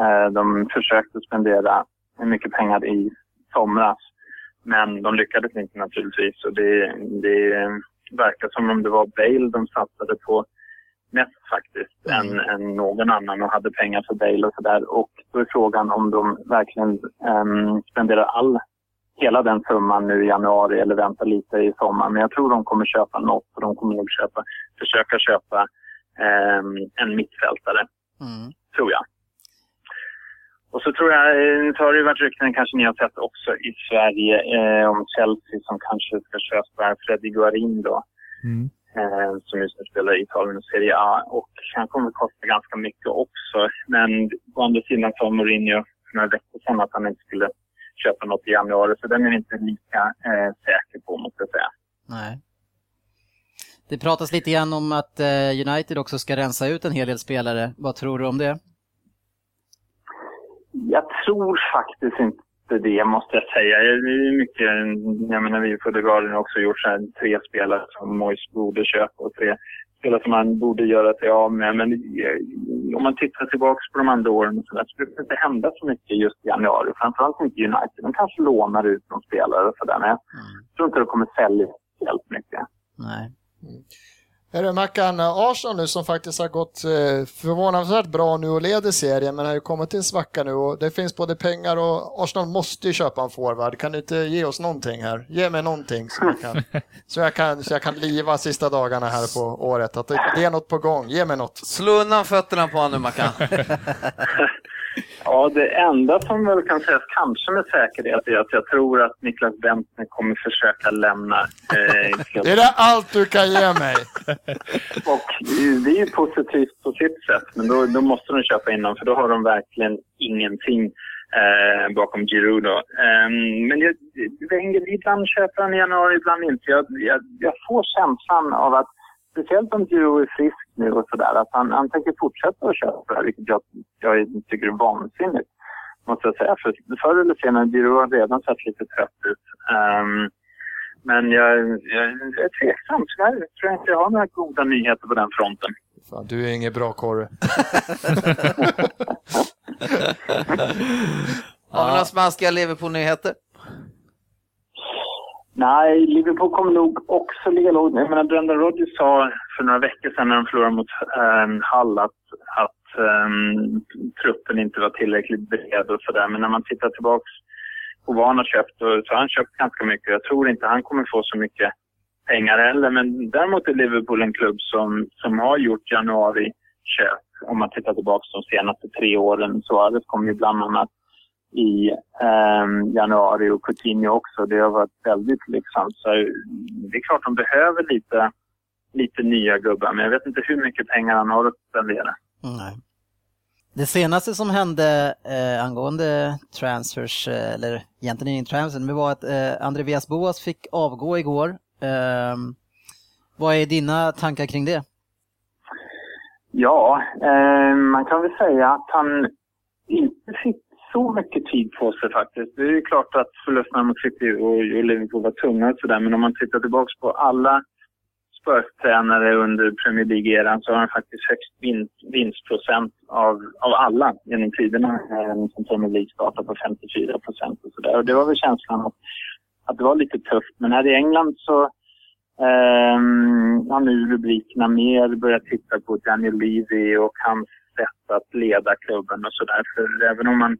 eh, de försökte spendera mycket pengar i somras. Men de lyckades inte naturligtvis och det, det verkar som om det var Bale de satsade på mest faktiskt än, än någon annan och hade pengar för Bale och sådär. Och då är frågan om de verkligen um, spenderar all hela den summan nu i januari eller vänta lite i sommar. Men jag tror de kommer köpa något och de kommer nog köpa, försöka köpa ehm, en mittfältare, Mm. tror jag. Och så tror jag, eh, så har det ju varit rykten, kanske ni har sett också i Sverige, eh, om Chelsea som kanske ska köpa Freddy Guarin då. Mm. Eh, som just nu spelar i Italien och Serie A. Och han kommer att kosta ganska mycket också. Men å andra sidan sa Mourinho för några veckor sedan att han inte skulle köpa något i januari. Så den är inte lika eh, säker på, måste jag säga. Nej. Det pratas lite grann om att eh, United också ska rensa ut en hel del spelare. Vad tror du om det? Jag tror faktiskt inte det, måste jag säga. Det är mycket, jag menar, vi på The Guardian har också gjort så här, tre spelare som Moise borde köpa och tre spelare som man borde göra sig av med. Men eh, om man tittar tillbaka på de andra åren så, där, så brukar det inte hända så mycket just i januari. Framförallt inte United. De kanske lånar ut någon spelare och sådär. Men jag tror inte det kommer sälja helt mycket. Nej. Är det Mackan, Arsenal nu som faktiskt har gått eh, förvånansvärt bra nu och leder serien men har ju kommit till en svacka nu och det finns både pengar och Arsenal måste ju köpa en forward. Kan du inte ge oss någonting här? Ge mig någonting så jag kan, så jag kan, så jag kan liva sista dagarna här på året. Att det, det är något på gång, ge mig något. Slå undan fötterna på honom nu Mackan. Ja, det enda som väl kan sägas kanske med säkerhet är att jag tror att Niklas Bentner kommer försöka lämna. Eh, Det är det allt du kan ge mig. Och det är ju positivt på sitt sätt, men då, då måste de köpa innan för då har de verkligen ingenting eh, bakom Giroud. Eh, men jag, Wenger, ibland köper han i januari, ibland inte. Jag, jag, jag får känslan av att, speciellt om Giroud är frisk nu och sådär, att han, han tänker fortsätta att köpa, vilket jag, jag tycker är vansinnigt. Måste jag säga. För förr eller senare, Giroud har redan sett lite trött ut. Ehm, men jag, jag, jag är tveksam. Tyvärr tror jag inte jag har några goda nyheter på den fronten. Fan, du är inget bra korre. Har vi några smaskiga Liverpool-nyheter? Nej, Liverpool kommer nog också ligga lågt. Jag menar, Brendan Rodgers sa för några veckor sedan när de förlorade mot äh, Hull att, att ähm, truppen inte var tillräckligt bred och sådär. Men när man tittar tillbaks på vad han har köpt så har han köpt ganska mycket. Jag tror inte han kommer få så mycket pengar heller. Men däremot är Liverpool en klubb som, som har gjort januari-köp. Om man tittar tillbaka de senaste tre åren. Suarez kom ju bland annat i eh, januari och Coutinho också. Det har varit väldigt lycksamt. Så det är klart de behöver lite, lite nya gubbar, men jag vet inte hur mycket pengar han har att spendera. Nej. Det senaste som hände eh, angående transfers, eh, eller egentligen inte transfers, det var att eh, André Vias Boas fick avgå igår. Eh, vad är dina tankar kring det? Ja, eh, man kan väl säga att han inte fick så mycket tid på sig faktiskt. Det är ju klart att förlusterna mot City och, och Liverpool var tunga och sådär, men om man tittar tillbaka på alla Spurs-tränare under Premier League-eran så har han faktiskt högst vinst, vinstprocent av, av alla genom tiderna eh, som Premier League startade på 54 procent och sådär. Och det var väl känslan att, att det var lite tufft. Men här i England så eh, har nu rubrikerna mer börjat titta på Daniel Levy och hans sätt att leda klubben och sådär. För även om man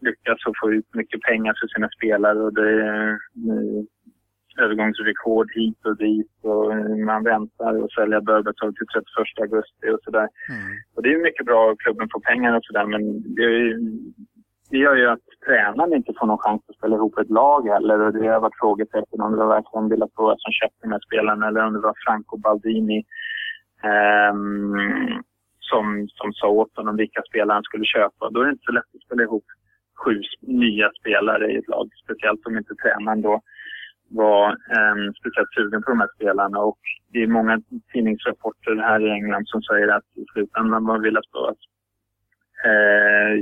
lyckas få ut mycket pengar för sina spelare och det är eh, övergångsrekord hit och dit och man väntar och sälja Berbatov till 31 augusti och sådär. Mm. Och det är mycket bra att klubben får pengar och sådär men det, det gör ju att tränaren inte får någon chans att spela ihop ett lag heller och det har varit frågetecken om det var verkligen Villas som köpte de här spelarna eller om det var Franco Baldini um, som, som sa åt honom vilka spelare han skulle köpa. Då är det inte så lätt att spela ihop sju nya spelare i ett lag. Speciellt om inte tränaren då var eh, speciellt sugen på de här spelarna. Och det är många tidningsrapporter här i England som säger att i slutändan var Villas att eh,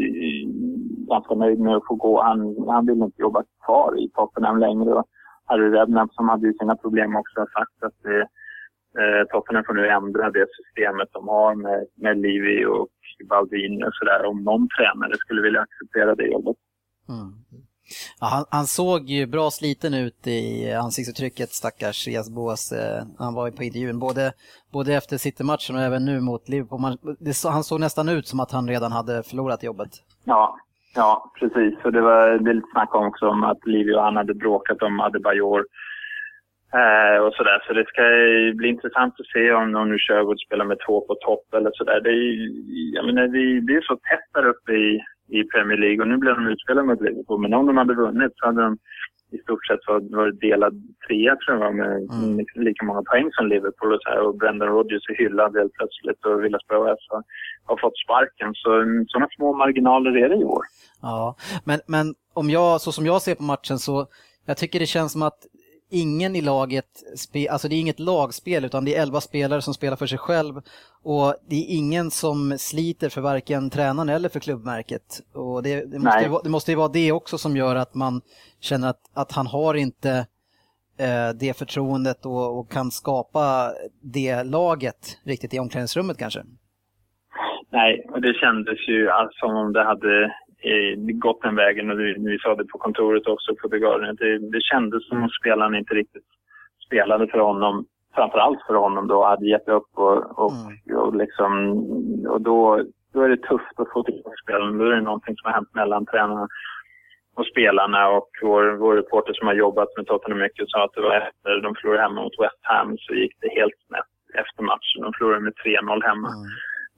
ganska nöjd med att få gå. Han, han vill inte jobba kvar i Tottenham längre. Och Harry Redknapp som hade ju sina problem också har sagt att det, eh, Tottenham får nu ändra det systemet de har med, med Livi och Baldini och sådär. Om någon tränare skulle vilja acceptera det jobbet. Mm. Ja, han, han, såg ju bra sliten ut i ansiktsuttrycket, stackars Rias Boas. Eh, han var ju på intervjun, både, både efter City-matchen och även nu mot Liverpool. Man, det, han såg nästan ut som att han redan hade förlorat jobbet. Ja, ja precis. Och det var det lite snack om också om att Livio och han hade bråkat om Adebayor. Eh, och sådär. Så det ska bli intressant att se om, om nu Sherwood spelar med två på topp eller sådär. Det är, jag menar, det, det är så tätt där uppe i i Premier League och nu blev de utspelade mot Liverpool. Men om de hade vunnit så hade de i stort sett varit delad trea tror jag med mm. lika många poäng som Liverpool och så här. Och Brendan Rodgers är hyllad helt plötsligt och Villas Boas har fått sparken. Så sådana små marginaler är det i år. Ja, men, men om jag, så som jag ser på matchen så jag tycker det känns som att ingen i laget, alltså det är inget lagspel utan det är elva spelare som spelar för sig själv och det är ingen som sliter för varken tränaren eller för klubbmärket. Och det, det måste, ju, det måste ju vara det också som gör att man känner att, att han har inte eh, det förtroendet och, och, kan skapa det laget riktigt i omklädningsrummet kanske. Nej, och det kändes ju som om det hade gått den vägen och vi, sa det på kontoret också på Guardian. Det, det kändes som om spelarna inte riktigt spelade för honom, framförallt för honom då, hade gett upp och, och, mm. och liksom, och då, då är det tufft att få tillbaka spelarna. Då är det någonting som har hänt mellan tränarna och spelarna och vår, vår reporter som har jobbat med Tottenham mycket sa att det var efter de förlorade hemma mot West Ham så gick det helt snett efter matchen. De förlorade med 3-0 hemma. Mm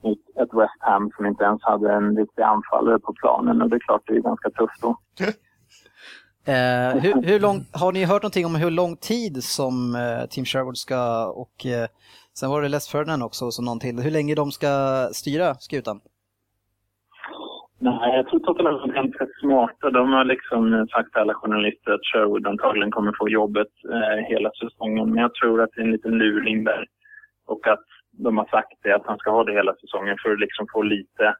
mot ett West Ham som inte ens hade en riktig anfallare på planen. Och det är klart, det är ganska tufft då. Eh, hur, hur lång, har ni hört någonting om hur lång tid som eh, Team Sherwood ska och eh, sen var det Les Ferdinand också så någon till. Hur länge de ska styra skutan? Nej, jag tror Tottenham är ganska smarta. De har liksom sagt till alla journalister att Sherwood antagligen kommer få jobbet eh, hela säsongen. Men jag tror att det är en liten luring där. Och att de har sagt det, att han ska ha det hela säsongen för att liksom få lite,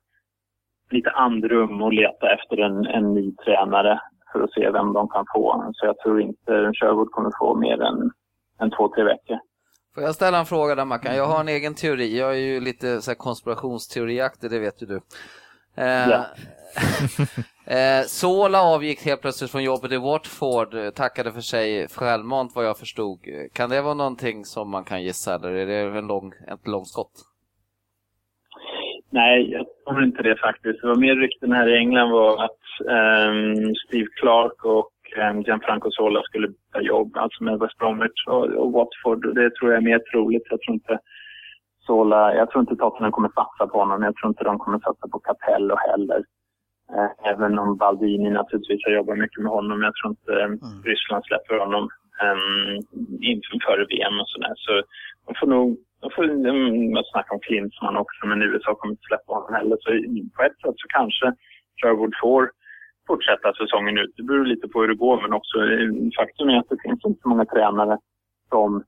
lite andrum och leta efter en, en ny tränare för att se vem de kan få. Så jag tror inte Sherwood kommer få mer än, än två, tre veckor. Får jag ställa en fråga där Mackan? Jag har en egen teori. Jag är ju lite så här konspirationsteoriaktig, det vet ju du. Eh, Ja. eh, Sola avgick helt plötsligt från jobbet i Watford, eh, tackade för sig självmant vad jag förstod. Kan det vara någonting som man kan gissa eller är det en lång, ett långskott? Nej, jag tror inte det faktiskt. Det var mer rykten här i England var att ehm, Steve Clark och um, Gianfranco Sola skulle byta jobb, alltså med West Bromwich och, och Watford. Det tror jag är mer troligt. Jag tror inte Sola, jag tror inte Tottenham kommer satsa på honom. Jag tror inte de kommer satsa på Capello heller. Eh, även om Baldini naturligtvis har jobbat mycket med honom. Jag tror inte um, Ryssland släpper honom um, inför VM och sådär. Så de får nog de får um, snacka om Klinsmann också, men USA kommer inte släppa honom heller. Så på ett sätt så kanske Sherwood får fortsätta säsongen ut. Det beror lite på hur det går, men också eh, faktum är att det finns inte så många tränare som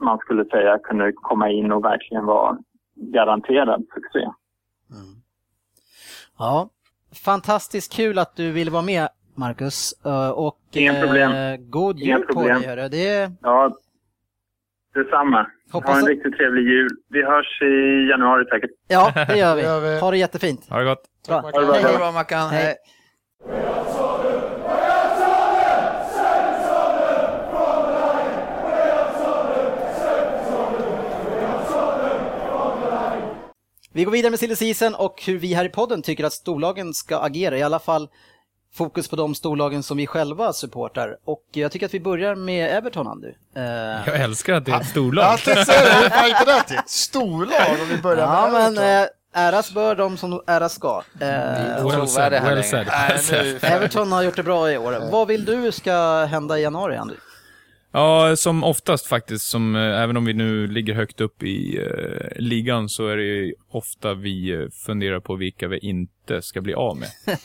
man skulle säga kunde komma in och verkligen vara garanterad succé. Ja, fantastiskt kul att du ville vara med Marcus. Eh, Och Inga problem. eh, god Inga jul på problem. dig. hörru. Det Ja, detsamma. Hoppas ha en att- riktigt trevlig jul. Vi hörs i januari säkert. Ja, det gör vi. Det gör vi. Ha det jättefint. Ha det gott. Bra. Tack, Ha det bra. Hej, hej. det bra Mackan. Hej. Vi går vidare med silly season och hur vi här i podden tycker att storlagen ska agera. I alla fall fokus på de storlagen som vi själva supportar. Och jag tycker att vi börjar med Everton, Andy. Eh, Jag älskar att det är ett storlag. Ja, det det till? Storlag om vi börjar Ja, med men Everton. eh, äras bör de som äras ska. Eh, Well said, well said. Everton har gjort det bra i år. Vad vill du ska hända i januari, Andy? Ja, som oftast faktiskt, som, eh, även om vi nu ligger högt upp i eh, ligan så är det ju ofta vi eh, funderar på vilka vi inte ska bli av med.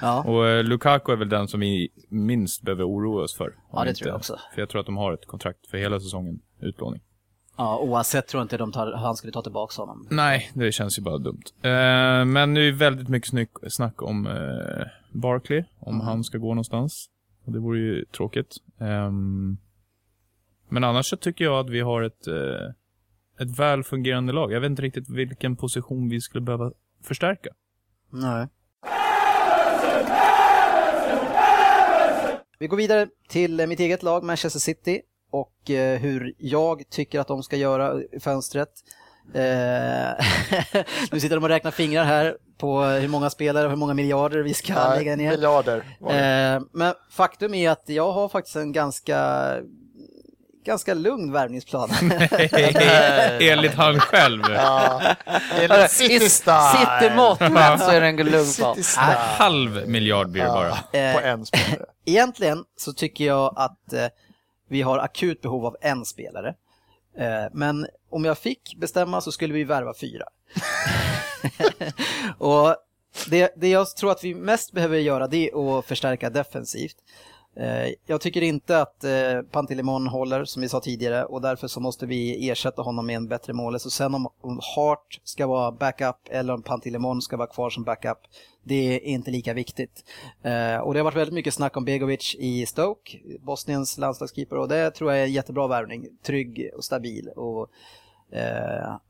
Ja. Och eh, Lukaku är väl den som vi minst behöver oroa oss för. Ja, det inte- tror jag också. För jag tror att de har ett kontrakt för hela säsongen, utlåning. Ja, oavsett tror jag inte de tar, han skulle ta tillbaka honom. Nej, det känns ju bara dumt. Eh, men nu är väldigt mycket snack om eh, Barkley, om han ska gå någonstans. Och det vore ju tråkigt. Um, men annars så tycker jag att vi har ett, uh, ett väl fungerande lag. Jag vet inte riktigt vilken position vi skulle behöva förstärka. Nej. Vi går vidare till eh, mitt eget lag, Manchester City, och eh, hur jag tycker att de ska göra i fönstret. Nu sitter de och räknar fingrar här på hur många spelare och hur många miljarder vi ska ja, lägga ner. miljarder. Eh, men faktum är att jag har faktiskt en ganska, ganska lugn värvningsplan. Enligt han själv. Ja, enligt City Style. City-mått mätt så är det en lugn plan. City En Style. halv miljard blir det bara. Eh, På en spelare. Egentligen så tycker jag att eh, vi har akut behov av en spelare. Eh, men om jag fick bestämma så skulle vi värva fyra. och det, det jag tror att vi mest behöver göra det är att förstärka defensivt. Eh, jag tycker inte att eh, Pantilimon håller som vi sa tidigare och därför så måste vi ersätta honom med en bättre målis. Och sen om, Hart ska vara backup eller om Pantilimon ska vara kvar som backup, det är inte lika viktigt. Eh, och det har varit väldigt mycket snack om Begovic i Stoke, Bosniens landslagskeeper och det tror jag är en jättebra värvning. Trygg och stabil och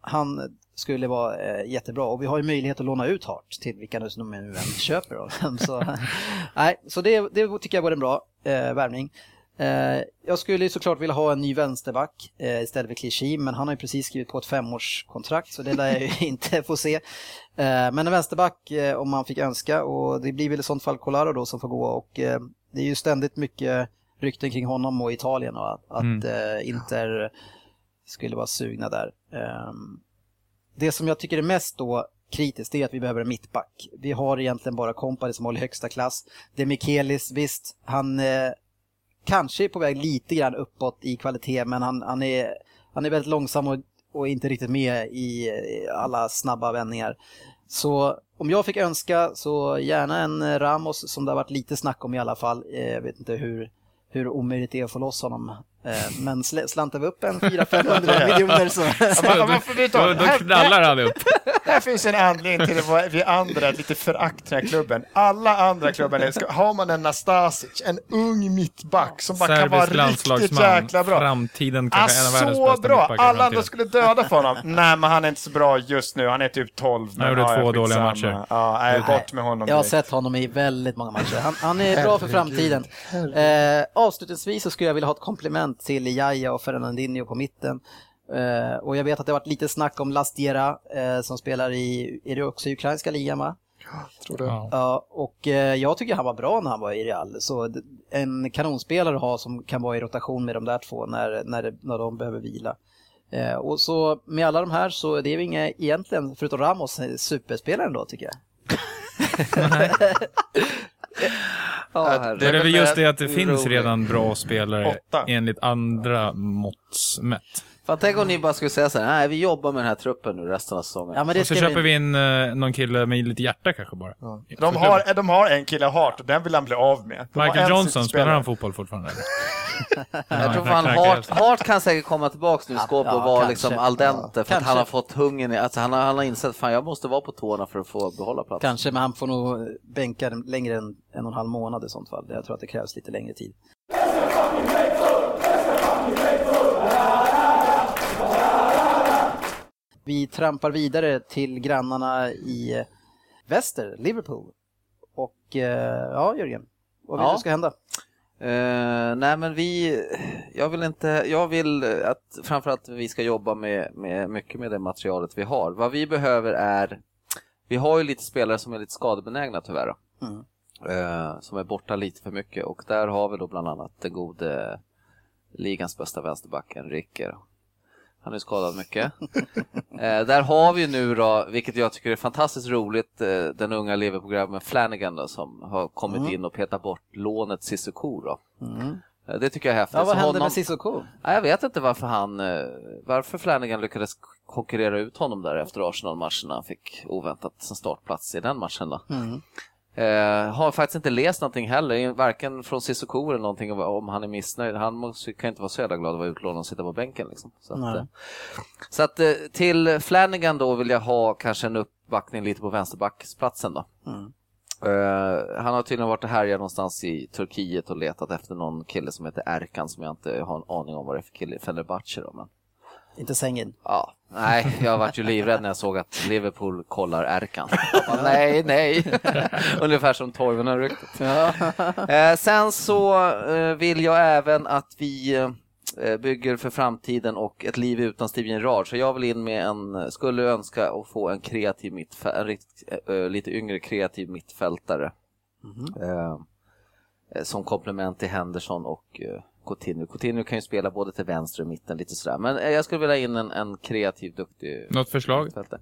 han skulle vara eh, jättebra och vi har ju möjlighet att låna ut Hart till vilka nu som nu än köper honom. så nej, så det, det tycker jag var en bra eh, värvning. Eh, jag skulle såklart vilja ha en ny vänsterback eh, istället för Clichy, men han har ju precis skrivit på ett femårskontrakt så det lär jag ju inte få se. Eh, men en vänsterback eh, om man fick önska och det blir väl i sånt fall Colaro då som får gå och eh, det är ju ständigt mycket rykten kring honom och Italien och att, att Mm. eh, Inter skulle vara sugna där. Ehm, det som jag tycker är mest då kritiskt är att vi behöver en mittback. Vi har egentligen bara Kompani som håller högsta klass. Det är Mikelis, visst, han eh, kanske är på väg lite grann uppåt i kvalitet men han, han, är, han är väldigt långsam och, och inte riktigt med i alla snabba vändningar. Så om jag fick önska så gärna en eh, Ramos som det har varit lite snack om i alla fall. Eh, jag vet inte hur, hur omöjligt det är att få loss honom. Eh, Men sl- slantar vi upp en 400-500 miljoner så... Då, då knallar han upp. Här finns en anledning till att vi andra lite förakt den här klubben. Alla andra klubbar har man en Nastasic, en ung mittback som bara kan vara Serbisk riktigt jäkla bra. Framtiden Ah, kanske en av världens så bästa bra! Alla andra skulle döda för honom. Nej, men han är inte så bra just nu. Han är typ 12. men gjorde ja, två dåliga matcher. Ja, nej, bort med honom Jag har direkt. sett honom i väldigt många matcher. Han, han är bra för framtiden. Eh, avslutningsvis så skulle jag vilja ha ett komplement till Jaja och Fernandinho på mitten. Eh, och jag vet att det har varit lite snack om Lastiera eh, som spelar i, är det också i ukrainska ligan va? Tror du? Ja. Och eh, jag tycker han var bra när han var i Real. Så en kanonspelare att ha som kan vara i rotation med de där två när, när, när de behöver vila. Eh, och så med alla de här så det är vi inga egentligen, förutom Ramos, superspelare ändå tycker jag. Ja, det är väl just det att det finns redan bra spelare Åtta. enligt andra mått mätt. Fan, tänk om ni bara skulle säga så här, nej vi jobbar med den här truppen nu resten av säsongen. Ja, men det Och så köper vi in eh, någon kille med lite hjärta kanske bara. De har, de har en kille Hart och den vill han bli av med. De Michael en Johnson, spelar han fotboll fortfarande? Jag tror fan Hart. Hart kan säkert komma tillbaka nu i skåpet ja, och vara liksom al dente för att han har fått hungern. i- Alltså han, har, han har insett fan jag måste vara på tårna för att få behålla platsen. Kanske, men han får nog bänka längre än en och en halv månad i sånt fall. Jag tror att det krävs lite längre tid. Vi trampar vidare till grannarna i väster, Liverpool. Och eh, ja, Jörgen, vad vill Ja. du ska hända? Eh, nej men vi, jag vill inte, jag vill att framförallt vi ska jobba med, med mycket med det materialet vi har. Vad vi behöver är, vi har ju lite spelare som är lite skadebenägna tyvärr. Mm. Eh, som är borta lite för mycket och där har vi då bland annat den gode ligans bästa vänsterbacken Ricker. Han är skadad mycket. eh, där har vi nu då, vilket jag tycker är fantastiskt roligt, eh, den unga Liverpool-grabben Flanagan då, som har kommit Mm. in och petat bort lånet Cissoko då. Mm. Eh, Det tycker jag är häftigt. Ja, vad hände honom- med Sissoko? Ja, jag vet inte varför han, eh, varför Flanagan lyckades konkurrera ut honom där efter Arsenal-matchen när han fick oväntat sin startplats i den matchen då. Mm. Eh, har faktiskt inte läst någonting heller, varken från Cissoko eller någonting om- om han är missnöjd. Han måste, kan inte vara så jävla glad att vara utlånad och sitta på bänken. Liksom. Så, att, eh, så att eh, till Flanagan då vill jag ha kanske en uppbackning lite på vänsterbacksplatsen då. Mm. Eh, han har tydligen varit och härjat någonstans i Turkiet och letat efter någon kille som heter Erkan som jag inte har en aning om vad det är för kille, Fenerbahce då. Men, Inte sängen. ja, nej, jag varit ju livrädd när jag såg att Liverpool kollar Erkan. Bara, nej, nej. Ungefär som Toivonen-ryktet. Eh, sen så eh, vill jag även att vi eh, bygger för framtiden och ett liv utan Steven Gerrard. Så jag vill in med en, skulle önska att få en kreativ mittfältare, en rikt, eh, lite yngre kreativ mittfältare. Eh, eh, som komplement till Henderson och eh, Coutinho. Coutinho kan ju spela både till vänster och mitten lite sådär. Men eh, jag skulle vilja in en, en kreativ, duktig Något förslag? mittfältare.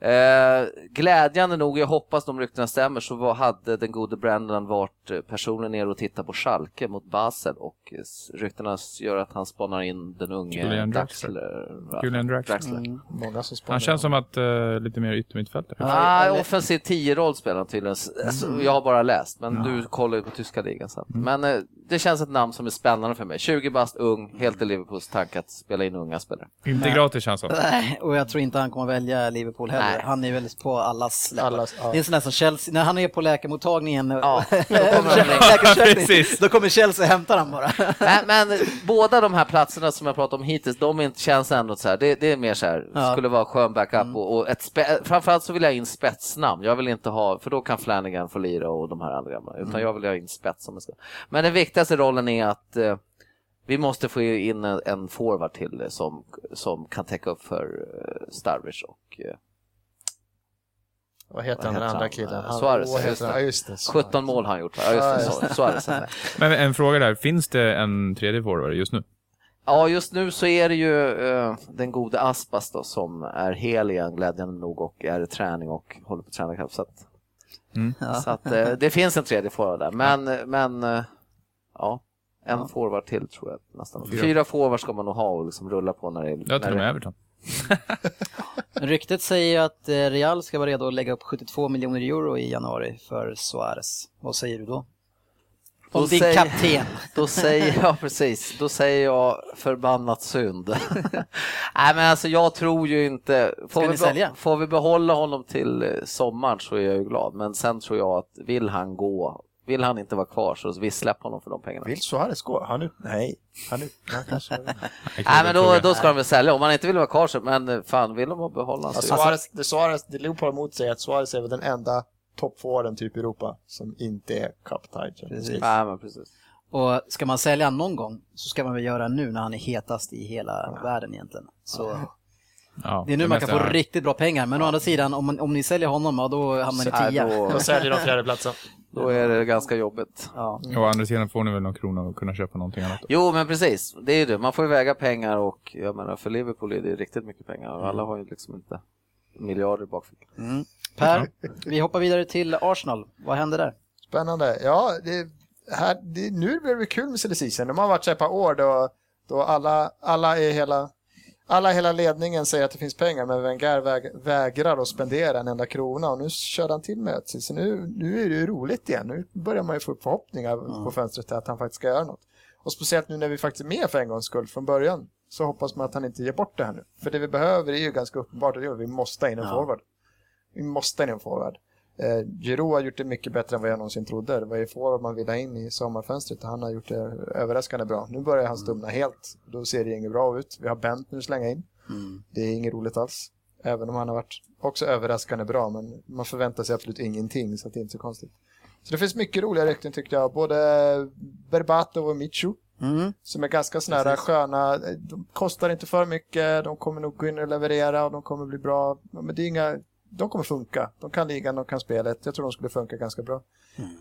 Eh, glädjande nog, jag hoppas de ryktena stämmer, så var, hade den gode Brandon varit personen nere och tittat på Schalke mot Basel och ryktena gör att han spanar in den unge Julian Draxler. Draxler. Julian Draxler. Mm. Många som spanar. Han känns som att uh, lite mer yttermittfältare. Ah, eller- offensiv 10-roll spelar han tydligen. Alltså, Jag har bara läst, men du kollar ju på tyska ligan sen. Men eh, det känns ett namn som är spännande för mig. 20 bast, ung, helt i Liverpools tanke att spela in unga spelare. Inte gratis känns som. Nej, och jag tror inte han kommer välja Liverpool heller. Nej. Han är väl på allas läppar. Allas, ja. Det är en sån där som Chelsea, när han är på läkarmottagningen, Ja, då kommer då kommer Chelsea och hämtar han bara. men, men båda de här platserna som jag pratat om hittills, de inte, känns ändå så här, det, det är mer så här, Ja. skulle vara skön backup och, och ett spe, framförallt så vill jag in spetsnamn. Jag vill inte ha, för då kan Flanagan få lira och de här andra gamla, utan jag vill ha in spets som ska. Men den viktigaste rollen är att eh, vi måste få in en, en forward till eh, som, som kan täcka upp för Starwich och eh, Vad heter han den andra killen? Han- Suarez, vad heter just det. han? Ja, just det. Suarez. 17 mål har han gjort. Ja, just det, Ja, Suarez. Men en fråga där, finns det en tredje forward just nu? Ja, just nu så är det ju eh, den gode Aspas då som är hel igen glädjande nog och är i träning och håller på att träna kapp. Så att, Mm. så att eh, det finns en tredje forward där. Men, men eh, ja, en forward till tror jag nästan. Fyra. Fyra, forwards ska man nog ha och liksom rulla på när det är... Ja, och det- med Everton. Ryktet säger att eh, Real ska vara redo att lägga upp 72 miljoner euro i januari för Suarez. Vad säger du då? Om Då din säger- kapten. Då säger jag precis, då säger jag förbannat synd. Nej men alltså jag tror ju inte, får, vi, sälja? får vi behålla honom till eh, sommaren så är jag ju glad. Men sen tror jag att vill han gå, vill han inte vara kvar så vi släpper honom för de pengarna. Vill Suarez gå? Han ut? Nej. Han ut? Kanske... Nej men då, då ska de väl sälja, om han inte vill vara kvar så, men eh, fan vill de behålla honom Ja, så Suarez, det, Suarez, det Leopold mot säger att Suarez är väl den enda toppforwarden typ i Europa som inte är cup. Precis. Nej men precis. Och ska man sälja någon gång så ska man väl göra nu när han är hetast i hela världen egentligen. Så Ja, det är nu man mesta kan få är- riktigt bra pengar. Men å andra sidan, om, man, om ni säljer honom, ja, då hamnar ni Nej, tia. då, Då säljer de fjärdeplatsen. Då är det ganska jobbigt. Ja. Å andra sidan får ni väl någon krona och kunna köpa någonting annat. Jo men precis, det är ju det. Man får ju väga pengar och jag menar för Liverpool är det riktigt mycket pengar och alla har ju liksom inte miljarder i bakfickan. Mm. Per, vi hoppar vidare till Arsenal. Vad händer där? Spännande. Ja, det, här, det, nu blir det kul med silly season. De har varit så här ett par år då, då alla, alla, är hela, alla hela ledningen säger att det finns pengar men Wenger väg, vägrar att spendera en enda krona och nu kör han till med det. Så nu, nu är det ju roligt igen. Nu börjar man ju få upp förhoppningar på fönstret att han faktiskt ska göra något. Och speciellt nu när vi faktiskt är med för en gångs skull från början så hoppas man att han inte ger bort det här nu. För det vi behöver är ju ganska uppenbart att det är att vi måste in en Ja. forward. Vi måste in en forward. Eh, Giroud har gjort det mycket bättre än vad jag någonsin trodde. Det var ju forward man ville in i sommarfönstret och han har gjort det överraskande bra. Nu börjar han stumna helt. Då ser det inget bra ut. Vi har Bentner att slänga in. Mm. Det är inget roligt alls. Även om han har varit också överraskande bra, men man förväntar sig absolut ingenting, så det är inte så konstigt. Så det finns mycket roliga rykten tyckte jag. Både Berbatov och Michu, Mm. som är ganska såna här sköna. De kostar inte för mycket, de kommer nog gå in och leverera och de kommer bli bra. Men det är inga, de kommer funka. De kan ligan, de kan spelet. Jag tror de skulle funka ganska bra.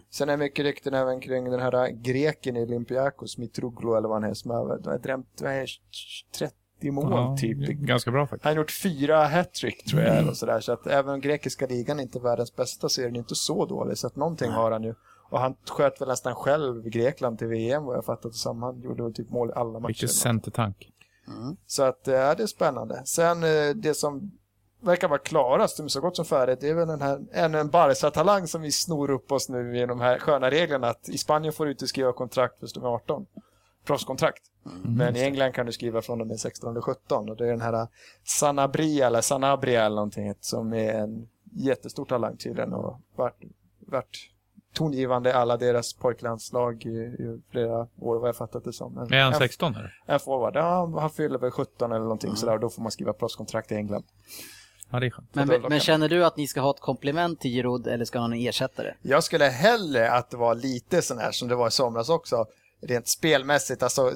Sen är mycket rykten även kring den här greken i Olympiakos, Mitroglou eller vad han är, som har, det, 30 mål Ja, typ. Ganska bra faktiskt. Han har gjort fyra hattrick tror jag. Eller sådär. Så att även om grekiska ligan inte är världens bästa så är den inte så dålig. Så att någonting har han ju. Och han sköt väl nästan själv Grekland till VM vad jag fattat det som. Han gjorde typ mål i alla matcher. Vilken centertank. Så att ja, det är spännande. Sen eh, det som verkar vara klarast, som är så gott som färdigt, det är väl den här, ännu en Barca-talang som vi snor upp oss nu genom de här sköna reglerna att i Spanien får du inte skriva kontrakt först de är 18. Proffskontrakt. Men i England kan du skriva från och med 16 eller 17 och det är den här Sanabria eller Sanabria eller någonting som är en jättestor talang tydligen och varit, varit tongivande i alla deras pojklandslag i, i flera år vad jag fattat det som. En, Är han en- 16 eller? en forward. Ja, han fyller väl 17 eller någonting sådär och då får man skriva proffskontrakt i England. Ja, det är skönt. Men, men känner du att ni ska ha ett komplement till Giroud eller ska han ha en ersättare? Jag skulle hellre att det var lite sån här som det var i somras också, rent spelmässigt, alltså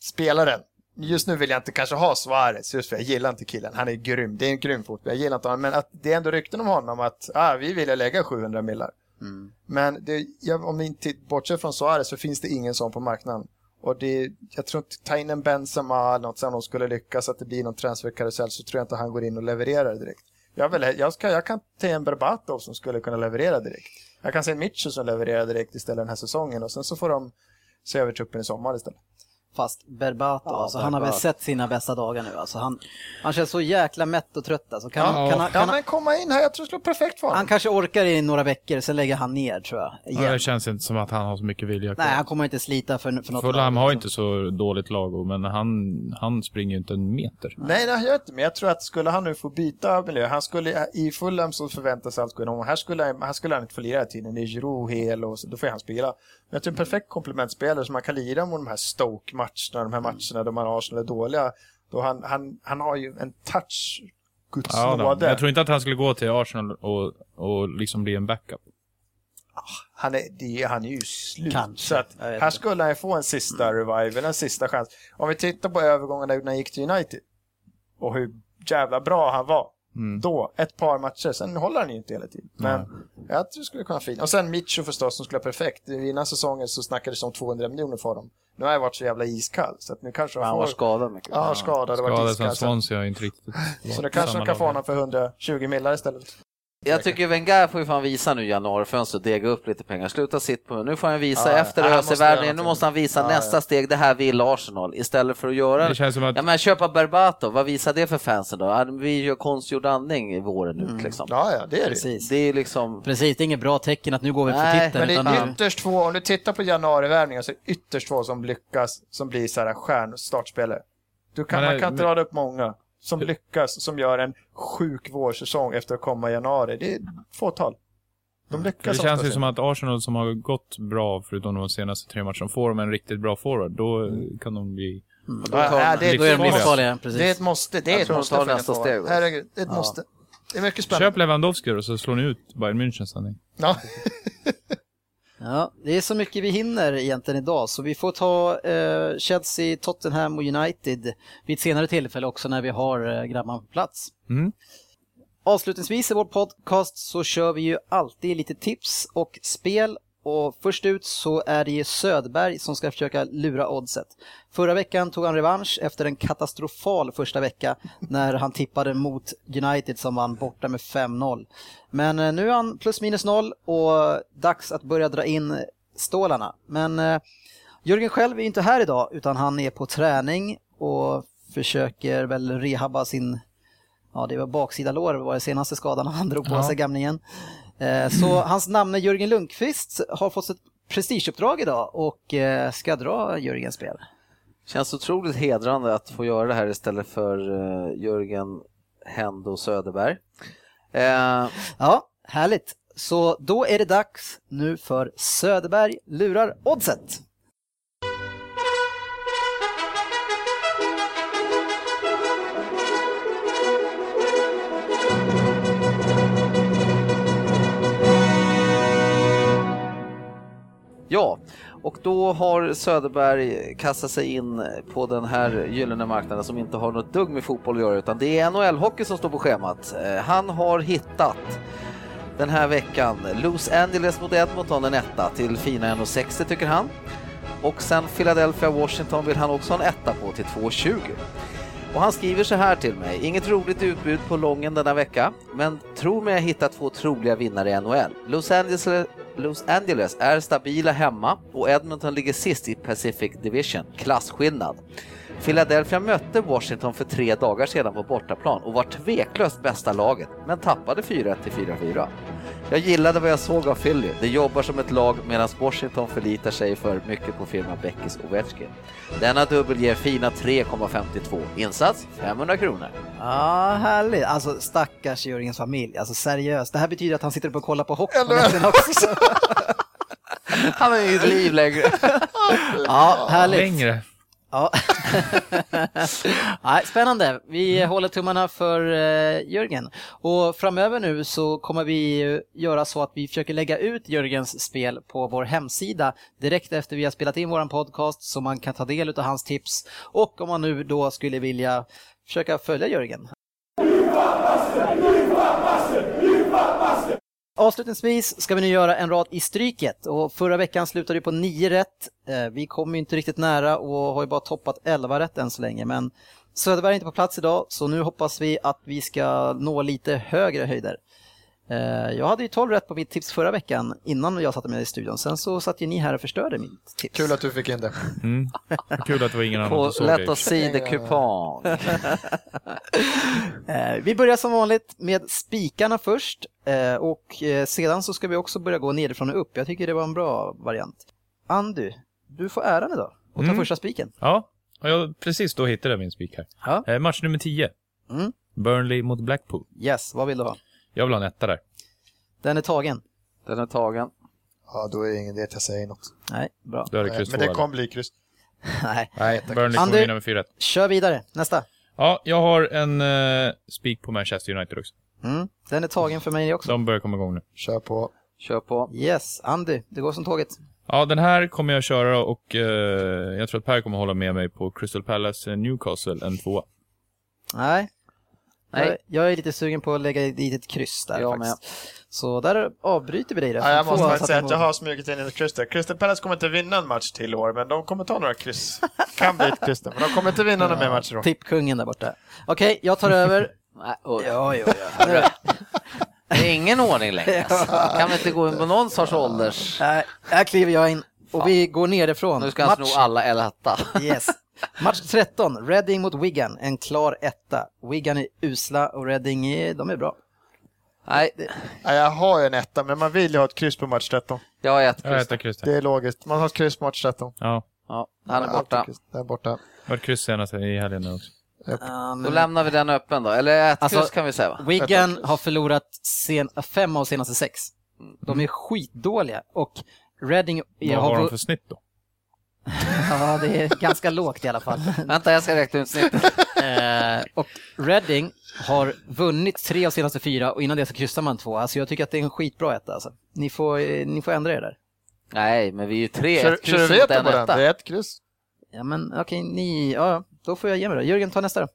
spelaren. Just nu vill jag inte kanske ha Suarez, just för jag gillar inte killen. Han är grym, det är en grym fotboll, jag gillar inte honom. Men att det är ändå rykten om honom att ah, vi vill lägga 700 millar. Men det, jag, om vi inte bortser från Suarez så finns det ingen sån på marknaden. Och det, jag tror inte, ta in en Benzema eller något, så om de skulle lyckas att det blir någon transferkarusell så tror jag inte han går in och levererar direkt. Jag, vill, jag, ska, jag kan ta en Berbatov som skulle kunna leverera direkt. Jag kan se en Mitchell som levererar direkt istället den här säsongen och sen så får de se över truppen i sommar istället. Fast Berbato, alltså, han har väl sett sina bästa dagar nu. Alltså, han, han känns så jäkla mätt och trött. Alltså, kan, Ja, han, kan, han, ja kan, men komma in här, jag tror det vara perfekt för honom. han kanske orkar i några veckor, sen lägger han ner tror jag. Ja, det känns inte som att han har så mycket vilja kvar. Nej, han kommer inte slita för, för något Fulham har liksom. inte så dåligt lag, men han, han springer ju inte en meter. Nej, det jag inte, men jag tror att skulle han nu få byta miljö, han skulle, i Fulham så förväntas allt gå igenom, här skulle, han- här skulle han inte få lira hela tiden, det är Giroud hel och så, då får han spela. Men jag tror en perfekt komplementspelare som man kan lira mot de här Stoke-matcherna, de här matcherna där man Arsenal är dåliga, då han, han, han har ju en touch, Guds Ja, nåde. Jag tror inte att han skulle gå till Arsenal och, och liksom bli en backup. Han är, det, han är ju slut. Kanske. Så att här skulle han ju få en sista revival, en sista chans. Om vi tittar på övergången när han gick till United och hur jävla bra han var. Mm. Då, ett par matcher, sen håller han ju inte hela tiden. Men jag tror det skulle kunna fint. Och sen Mitcho förstås som skulle vara perfekt. Innan säsongen så snackades det om 200 miljoner för dem. Nu har jag varit så jävla iskall så att nu kanske Han var får... skadad mycket. Ja, skadad och varit Skadad som iskall. Så, Swansea har inte riktigt så nu kanske de kan få honom för 120 millar istället. Jag tycker Wenger får ju fan visa nu i januarifönstret, dega upp lite pengar, sluta sitt på Nu får han visa Ja, efter ja, göra nu måste han visa Ja, nästa ja. steg, det här vill Arsenal, istället för att göra Det känns som att Ja men köpa Berbatov, vad visar det för fansen då? Vi gör konstgjord andning i våren ut liksom. Ja, ja, det är det. Precis. Det är liksom, Precis, det är inget bra tecken att nu går vi för Nej, titeln. Men det är ytterst få, om du tittar på januarivärvningar så är det ytterst få som lyckas, som blir så här stjärnstartspelare. Du kan, Men, man kan inte men- rada upp många som lyckas, som gör en sjuk vårsäsong efter att komma i januari. Det är fåtal. De lyckas det känns ju som att Arsenal som har gått bra, förutom de senaste tre matcherna, får de en riktigt bra forward, då kan de bli... då Ja, det är Då är de livsfarliga. precis. Det är ett måste. Det är ett måste tar nästa steg. Herregud, det är ett Ja. måste. Det är mycket spännande. Köp Lewandowski då, så slår ni ut Bayern München sen. Ja. Ja, det är så mycket vi hinner egentligen idag så vi får ta eh, Chelsea, Tottenham och United vid ett senare tillfälle också när vi har eh, grabbarna på plats. Mm. Avslutningsvis i vår podcast så kör vi ju alltid lite tips och spel och först ut så är det ju Söderberg som ska försöka lura oddset. Förra veckan tog han revansch efter en katastrofal första vecka när han tippade mot United som vann borta med 5-0. Men eh, nu är han plus minus noll och dags att börja dra in stålarna. Men eh, Jörgen själv är inte här idag utan han är på träning och försöker väl rehabba sin Ja, det var baksida lår var det senaste skadan han drog på Ja. sig, gamlingen. Eh, Så hans namn är Jörgen Lundqvist har fått ett prestigeuppdrag idag och eh, ska dra Jörgens spel. känns otroligt hedrande att få göra det här istället för eh, Jörgen Hendo Söderberg. Eh, Ja, härligt. Så då är det dags nu för Söderberg lurar oddset. Ja, och då har Söderberg kastat sig in på den här gyllene marknaden som inte har något dugg med fotboll att göra utan det är NHL-hockey som står på schemat. Eh, han har hittat den här veckan Los Angeles mot Edmonton en etta till fina 1,60 tycker han. Och sen Philadelphia-Washington vill han också ha en etta på till 2,20. Och han skriver så här till mig. Inget roligt utbud på lången denna vecka, men tror mig jag hittat två troliga vinnare i NHL. Los Angeles, Los Angeles är stabila hemma och Edmonton ligger sist i Pacific Division. Klasskillnad. Philadelphia mötte Washington för tre dagar sedan på bortaplan och var tveklöst bästa laget, men tappade 4-1 till 4-4. Jag gillade vad jag såg av Philly. De jobbar som ett lag medan Washington förlitar sig för mycket på firma Beckis Ovechkin. Denna dubbel ger fina 3,52. Insats 500 kronor. Ja, härligt. Alltså stackars Jörgens familj. Alltså seriöst. Det här betyder att han sitter uppe och kollar på hockey Eller- också. Han har ett liv längre. Ja, härligt. Längre. Ja. Nej, spännande. Vi håller tummarna för eh, Jörgen. Och framöver nu så kommer vi göra så att vi försöker lägga ut Jörgens spel på vår hemsida direkt efter vi har spelat in våran podcast så man kan ta del av hans tips. Och om man nu då skulle vilja försöka följa Jörgen. Avslutningsvis ska vi nu göra en rad i Stryket och förra veckan slutade vi på 9 rätt. Eh, vi kom ju inte riktigt nära och har ju bara toppat 11 rätt än så länge men Söderberg är inte på plats idag så nu hoppas vi att vi ska nå lite högre höjder. Eh, Jag hade ju 12 rätt på mitt tips förra veckan innan jag satte mig i studion. Sen så satt ju ni här och förstörde mitt tips. Kul att du fick in det. Mm. Kul att det var ingen annan som såg Let us see the coupon. Eh, Vi börjar som vanligt med spikarna först eh, och sedan så ska vi också börja gå nerifrån och upp. Jag tycker det var en bra variant. Andy, du får äran idag och ta Mm. första spiken. Ja, och jag, precis då hittade jag min spik här. Ja. Match nummer 10. Mm. Burnley mot Blackpool. Yes, vad vill du ha? Jag vill ha en etta där. Den är tagen. Den är tagen. Ja, då är det ingen idé att jag säger något. Nej, bra. Då är det kryss Men två, det eller? kommer bli kryss. Nej. Nej, Burnley Andy- kommer vinna med 4-1. Kör vidare, nästa. Ja, jag har en uh, spik på Manchester United också. Mm. Den är tagen för mig också. De börjar komma igång nu. Kör på. Kör på. Yes, Andy, det går som tåget. Ja, den här kommer jag köra och eh, jag tror att Per kommer hålla med mig på Crystal Palace eh, Newcastle, en tvåa. Nej. Nej. Jag, jag är lite sugen på att lägga dit ett kryss där Jag faktiskt. Så där avbryter vi dig. Ja, jag måste faktiskt säga att jag har smugit in ett kryss där. Crystal Palace kommer inte vinna en match till i år, men de kommer ta några kryss. Kan bli ett kryss där, men de kommer inte vinna några mer matcher då. Tippkungen där borta. Okej, jag tar över. Ja, ja, ja. Det är ingen ordning längre. Kan vi inte gå in på någon sorts ålders... Nej, här kliver jag in och vi går nerifrån. Nu ska han sno alla eller etta. Yes. Match 13, Reading mot Wigan, en klar etta. Wigan är usla och Reading är, de är bra. Nej, Ja, jag har ju en etta, men man vill ju ha ett kryss på match 13. jag har ett Jag kryss. äter kryss Det är logiskt. Man har ett kryss på match 13. Ja, Ja, han är borta. Det är borta. vart kryss senast i helgen nu också. Um, Då lämnar vi den öppen då. Eller ett Alltså- kryss kan vi säga va? Wigan har förlorat sen, fem av senaste sex. De är skitdåliga och Reading är, Vad har de för snitt då? Ja, det är ganska lågt i alla fall. Vänta, jag ska räkna ut snittet. Eh, och Reading har vunnit tre av senaste fyra och innan det så kryssar man två. Alltså jag tycker att det är en skitbra etta alltså. Ni får, eh, ni får ändra er där. Nej, men vi är ju tre. Kör, ett kör du en på den? Det är ett kryss. Ja men okej, ni, ja då får jag ge mig då. Jörgen, ta nästa då.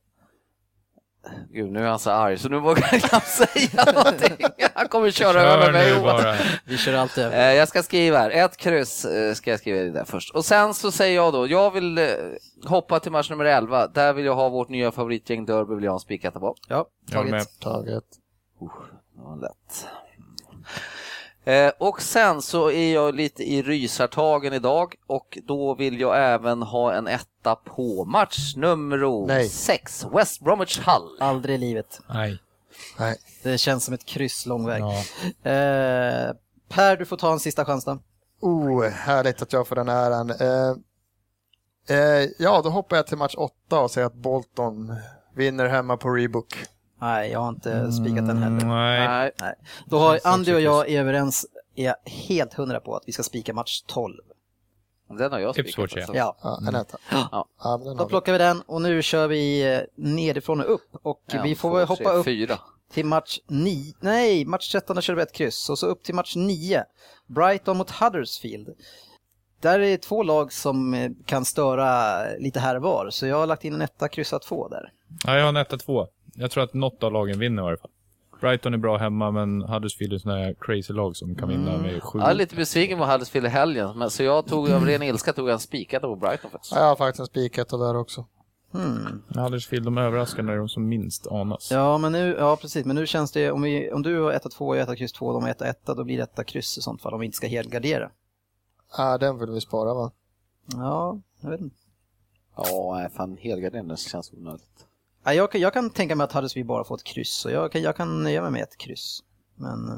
Gud, nu är han så arg så nu vågar jag knappt säga någonting. Han kommer köra Kör över mig. bara. Vi kör alltid över. Eh, Jag ska skriva här, ett kryss eh, ska jag skriva i det där först. Och sen så säger jag då, jag vill eh, hoppa till match nummer 11. Där vill jag ha vårt nya favoritgäng Derby vill jag ha en spiketta på. Ja, Jag är med. taget. Taget. Det var lätt. Eh, och sen så är jag lite i rysartagen idag och då vill jag även ha en etta på match nummer Nej. 6, West Bromwich Hull. Aldrig i livet. Nej. Nej. Det känns som ett kryss lång väg. Ja. Eh, per, du får ta en sista chans då. Oh, härligt att jag får den äran. Eh, eh, ja, då hoppar jag till match 8 och säger att Bolton vinner hemma på Rebook. Nej, jag har inte spikat den heller. Nej. Nej. Nej. Då har Andy och jag är överens, är helt hundra på att vi ska spika match 12. Den har jag spikat. Ipswich, ja. alltså. Ja, Ja. Ja. Ja, den då har vi. plockar vi den och nu kör vi eh, nedifrån och upp och En, vi får två, väl tre, hoppa upp Fyra. till match 9. Nej, match 13 där kör vi ett kryss och så upp till match 9. Brighton mot Huddersfield. Där är två lag som eh, kan störa lite här och var, så jag har lagt in en etta, kryssa två där. Ja, jag har en etta två. Jag tror att något av lagen vinner i varje fall. Brighton är bra hemma, men Huddersfield är sådana här crazy lag som kan vinna med sju. Jag är lite besviken på Huddersfield i helgen, men, så jag tog av ren ilska tog jag en spiketta på Brighton faktiskt. Ja, jag har faktiskt en spiketta där också. Hmm. Huddersfield, de överraskar när de som minst anas. Ja, men nu, ja precis, men nu känns det, om, vi, om du har 1 2 och jag 1 kryss 2, de har 1 1 då blir det 1 kryss i sånt fall, om vi inte ska helgardera. Ja, den vill vi spara va? Ja, jag vet inte. Ja, fan helgardering det känns onödigt. Ja, jag, kan, jag kan tänka mig att Huddersfield bara får ett kryss, så jag kan, jag kan nöja mig med ett kryss. Men... eh,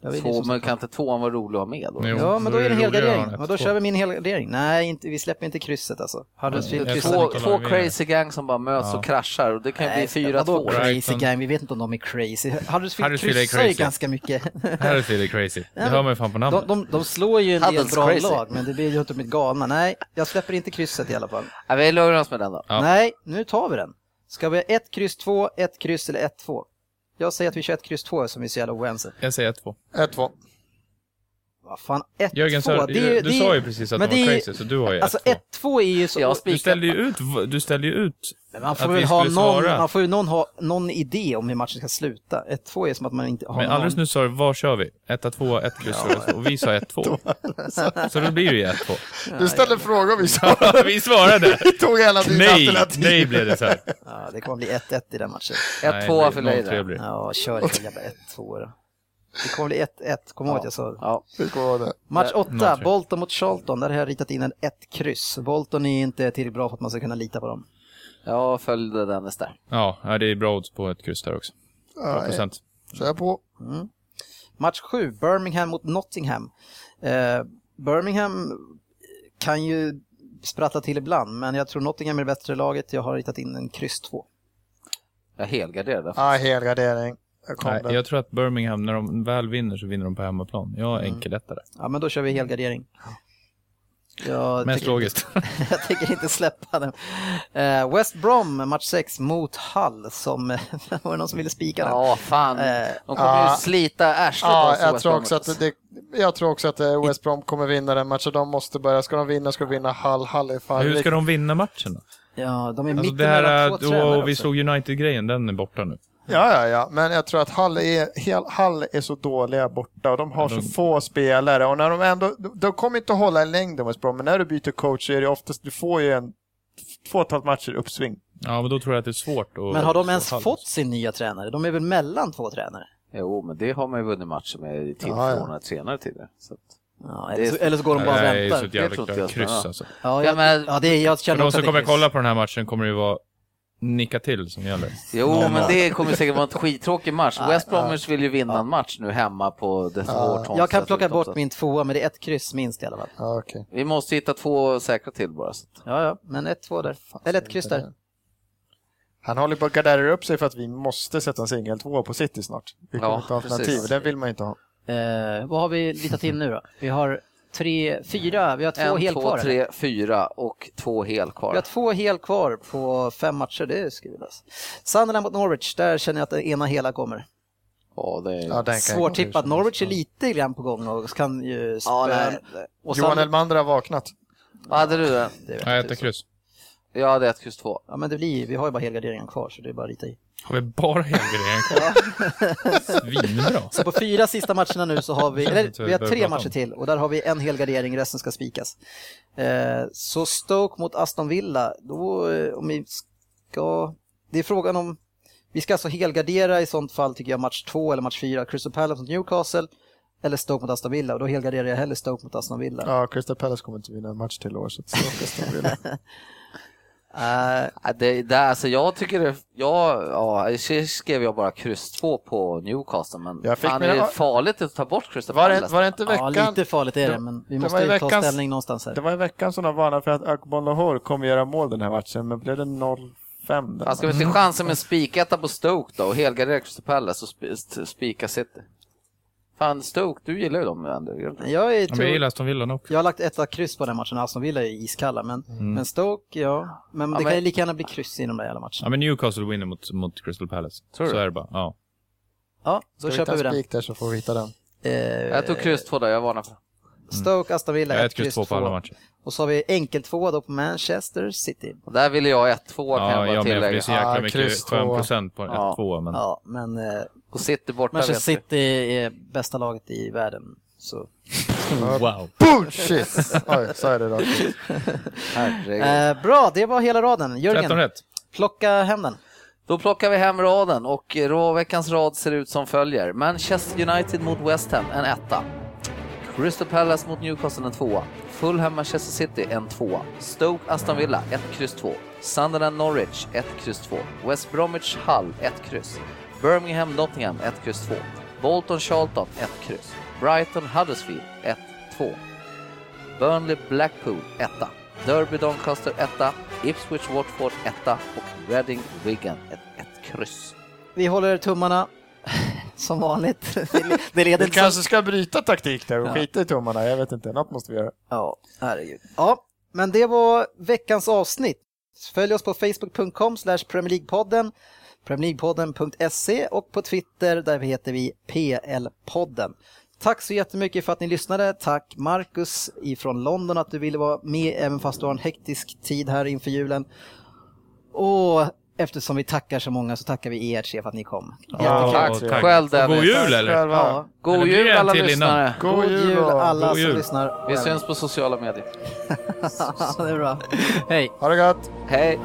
Jag vill ju Två, men kan inte tvåan vara rolig att ha med då? Jo. Ja, men då är det en helgardering. Och då 1-2. kör vi min helgardering. Nej, inte, vi släpper inte krysset alltså. Huddersfield Jag kryssar Två, två crazy gang som bara möts Ja. och kraschar och det kan ju bli Nej, 4-2. vadå crazy gang? Vi vet inte om de är crazy. Huddersfield, kryssar ju ganska mycket. Huddersfield är crazy. Det hör man ju fan på namnet. De, de, de slår ju en del Huddles bra crazy. lag, men det blir ju inte med galna. Nej, jag släpper inte krysset i alla fall. Ja, vi lugnar oss med den då. Ja. Nej, nu tar vi den. Ska vi ha ett kryss två, ett kryss eller ett två? Jag säger att vi kör ett kryss två som vi är så jävla oense. Jag säger 1-2. 1-2. Vad fan, ett Jörgen, två? sa, det du det är sa ju precis att men de var crazy, så du har ju 1-2. Alltså ett två är ju så... Jag du ställde ju ut, du ställde ju ut Men man får att väl vi ha skulle någon, svara. man får ju någon ha någon idé om hur matchen ska sluta. Ett två är som att man inte har Men någon... alldeles nu sa du, vad kör vi? 1 2 1 kryss ja. och vi sa 1-2. så då blir det ju 1-2. Du ställde frågor vi sa. vi svarade! Vi tog alla dina Nej, alternativ. nej blev det så här. Ja, det kommer bli 1-1 i den matchen. Nej, 1-2 det för blir Leida. 0-3 blir det. Ja, kör jävla 1-2 då. Det kommer bli 1-1, kom ihåg att jag sa det. Ja. Vi kommer det. Match Nej, 8, 0-3. Bolton mot Charlton. Där har jag ritat in en 1 kryss. Bolton är inte tillräckligt bra för att man ska kunna lita på dem. Jag följde Dennis där. Ja, det är bra odds på ett kryss där också. Ja, procent. Kör på. Match 7, Birmingham mot Nottingham. Eh, Birmingham kan ju sprattla till ibland, men jag tror Nottingham är det bättre laget. Jag har ritat in en kryss 2. Jag helgarderade. Ja, helgardering. Nej, där. jag tror att Birmingham, när de väl vinner så vinner de på hemmaplan. Jag har enkeletta där. Ja, men då kör vi helgardering. Jag Mest logiskt. jag tänker inte släppa den. Eh, West Brom, match 6 mot Hull. Som, var det någon som ville spika den? Ja, fan. Eh, De kommer ja. ju slita arslet av Ja, oss i jag tror, också att det, jag tror också att West Brom kommer vinna den matchen. De måste börja. Ska de vinna ska de vinna Hall. Hall är fan Hur ska de vinna matchen då? Ja, de är Alltså mitten det här, två tränare vi också. slog United-grejen, den är borta nu. Ja, ja, ja, men jag tror att Hall är, Hall är så dåliga borta och de har Ja, de- så få spelare och när de ändå, de, de kommer inte att hålla en längd West Brom, men när du byter coach så är det oftast, du får ju en två och ett halvt matcher uppsving. Ja, men då tror jag att det är svårt att... Men har de ens fått sin nya tränare? De är väl mellan två tränare? Jo, men det har man ju vunnit matcher med till Ja, ja. tränare tidigare. Så att, Ja, eller, så, eller så går de bara och Det är så väntar. ett jävla kryss alltså. Ja, Ja, jag, men- ja, det jag För känner de också som kommer kryss. kolla på den här matchen kommer det ju vara nicka till som gäller. jo, men det kommer säkert vara en skittråkig match. West Bromwich vill ju vinna en match nu hemma på The Hortons. Jag kan plocka bort min tvåa, men det är ett kryss minst i alla fall. Ja, okej. Vi måste hitta två säkra till bara. Så. Ja, ja, men ett, två där. Eller ett kryss där. Han håller på att gardera upp sig för att vi måste sätta en singel två på City snart. Vi kommer Ja, inte ha alternativ, precis. den vill man inte ha. Eh, vad har vi litat in nu då? Vi har tre, fyra, vi har två En, hel två, kvar. eller? tre, fyra och två hel Vi kvar. har två hel kvar på fem matcher, det ska vi lösa. Sunderland mot Norwich, där känner jag att det ena hela kommer. Ja, det är... Ja, Svårtippat. Norwich är lite grann på gång och kan ju spöa. Ja, Johan Sun- Elmander har vaknat. Vad hade du det vet Ja, jag ett inte. kryss. Jag hade ett kryss två. Ja, men det blir, vi har ju bara helgarderingen kvar så det är bara att rita i. Har vi bara helgardering kvar? Svinbra. Så på fyra sista matcherna nu så har vi, eller vi har tre matcher till och där har vi en helgardering, resten ska spikas. Eh, så Stoke mot Aston Villa, då eh, om vi ska, det är frågan om, vi ska alltså helgardera i sånt fall tycker jag match två eller match fyra, Crystal Palace mot Newcastle eller Stoke mot Aston Villa och då helgarderar jag hellre Stoke mot Aston Villa. Ja, Crystal Palace kommer inte vinna en match till år. Så så Aston Villa. Ja, Det, det, alltså jag tycker det, jag, ja, skrev jag bara kryss två på Newcastle, men Jag fick fan, mina- är det farligt att ta bort Crystal Var det, Palace? var det inte ja, veckan? lite farligt är det, men vi det måste ju ta veckans- ställning någonstans här. Det var i veckan som de varnade för att Akbon Lahore kommer göra mål den här matchen, men blev det 0-5? den Ja, ska vi ta chansen med spiketta på Stoke då och helgardera Crystal Palace och sp- spika City? Fan, Stoke, du gillar ju dem ändå. Jag, är, men jag tror, gillar Aston Villa också. jag har lagt ett kryss på den matchen, Aston Villa är iskalla, men, men Stoke, ja. Men Ja, det men- kan ju lika gärna bli kryss i de där jävla matcherna. Ja, men Newcastle vinner mot, mot Crystal Palace. Tror du? Så är det bara. Ja. Ja, Ska då vi köper vi en den. där så får vi hitta den. Eh, Jag tog kryss två där, jag varnar för. Stoke, Aston Villa, Jag ett ett kryss två på alla matcher. Och så har vi enkel-tvåa då på Manchester City. Och där ville jag 1-2 kan Ja, jag bara jag med, för det tillägga. är så jäkla Ja, mycket skön två. procent på Ja. 1-2. Men... Ja, men eh, Och City borta Manchester. City är bästa laget i världen. Så. Wow. Bullshit! Oj, sa jag det rakt. Eh, bra, det var hela raden. 13 Jörgen, plocka hem den. Då plockar vi hem raden och veckans rad ser ut som följer. Manchester United mot West Ham, en etta. Crystal Palace mot Newcastle, en tvåa. Fulham Manchester City, en tvåa. Stoke Aston Villa, 1, kryss 2. Sunderland Norwich, 1, kryss 2. West Bromwich Hull, 1, kryss. Birmingham Nottingham, 1, kryss 2. Bolton Charlton, 1, kryss. Brighton Huddersfield, 1, 2. Burnley Blackpool, 1. Derby Doncaster, 1. Ipswich Watford, 1. Och Reading Wigan, 1, 1 kryss. Vi håller tummarna. Som vanligt. Det leder Vi kanske ska bryta taktik där och Ja. skita i tummarna. Jag vet inte, något måste vi göra. Ja, herregud. Ja, men det var veckans avsnitt. Följ oss på facebook.com slash Premier League-podden, premierleaguepodden.se och på Twitter där vi heter vi PL-podden. Tack så jättemycket för att ni lyssnade. Tack Marcus ifrån London att du ville vara med även fast du har en hektisk tid här inför julen. Och eftersom vi tackar så många så tackar vi er tre för att ni kom. Ja, Tack tack. själv Och Dennis. God jul eller? själva. Ja, God jul alla lyssnare. God god jul och- alla God som jul. lyssnar. Vi syns på sociala medier. det är bra. Hej! Ha det gott! Hej!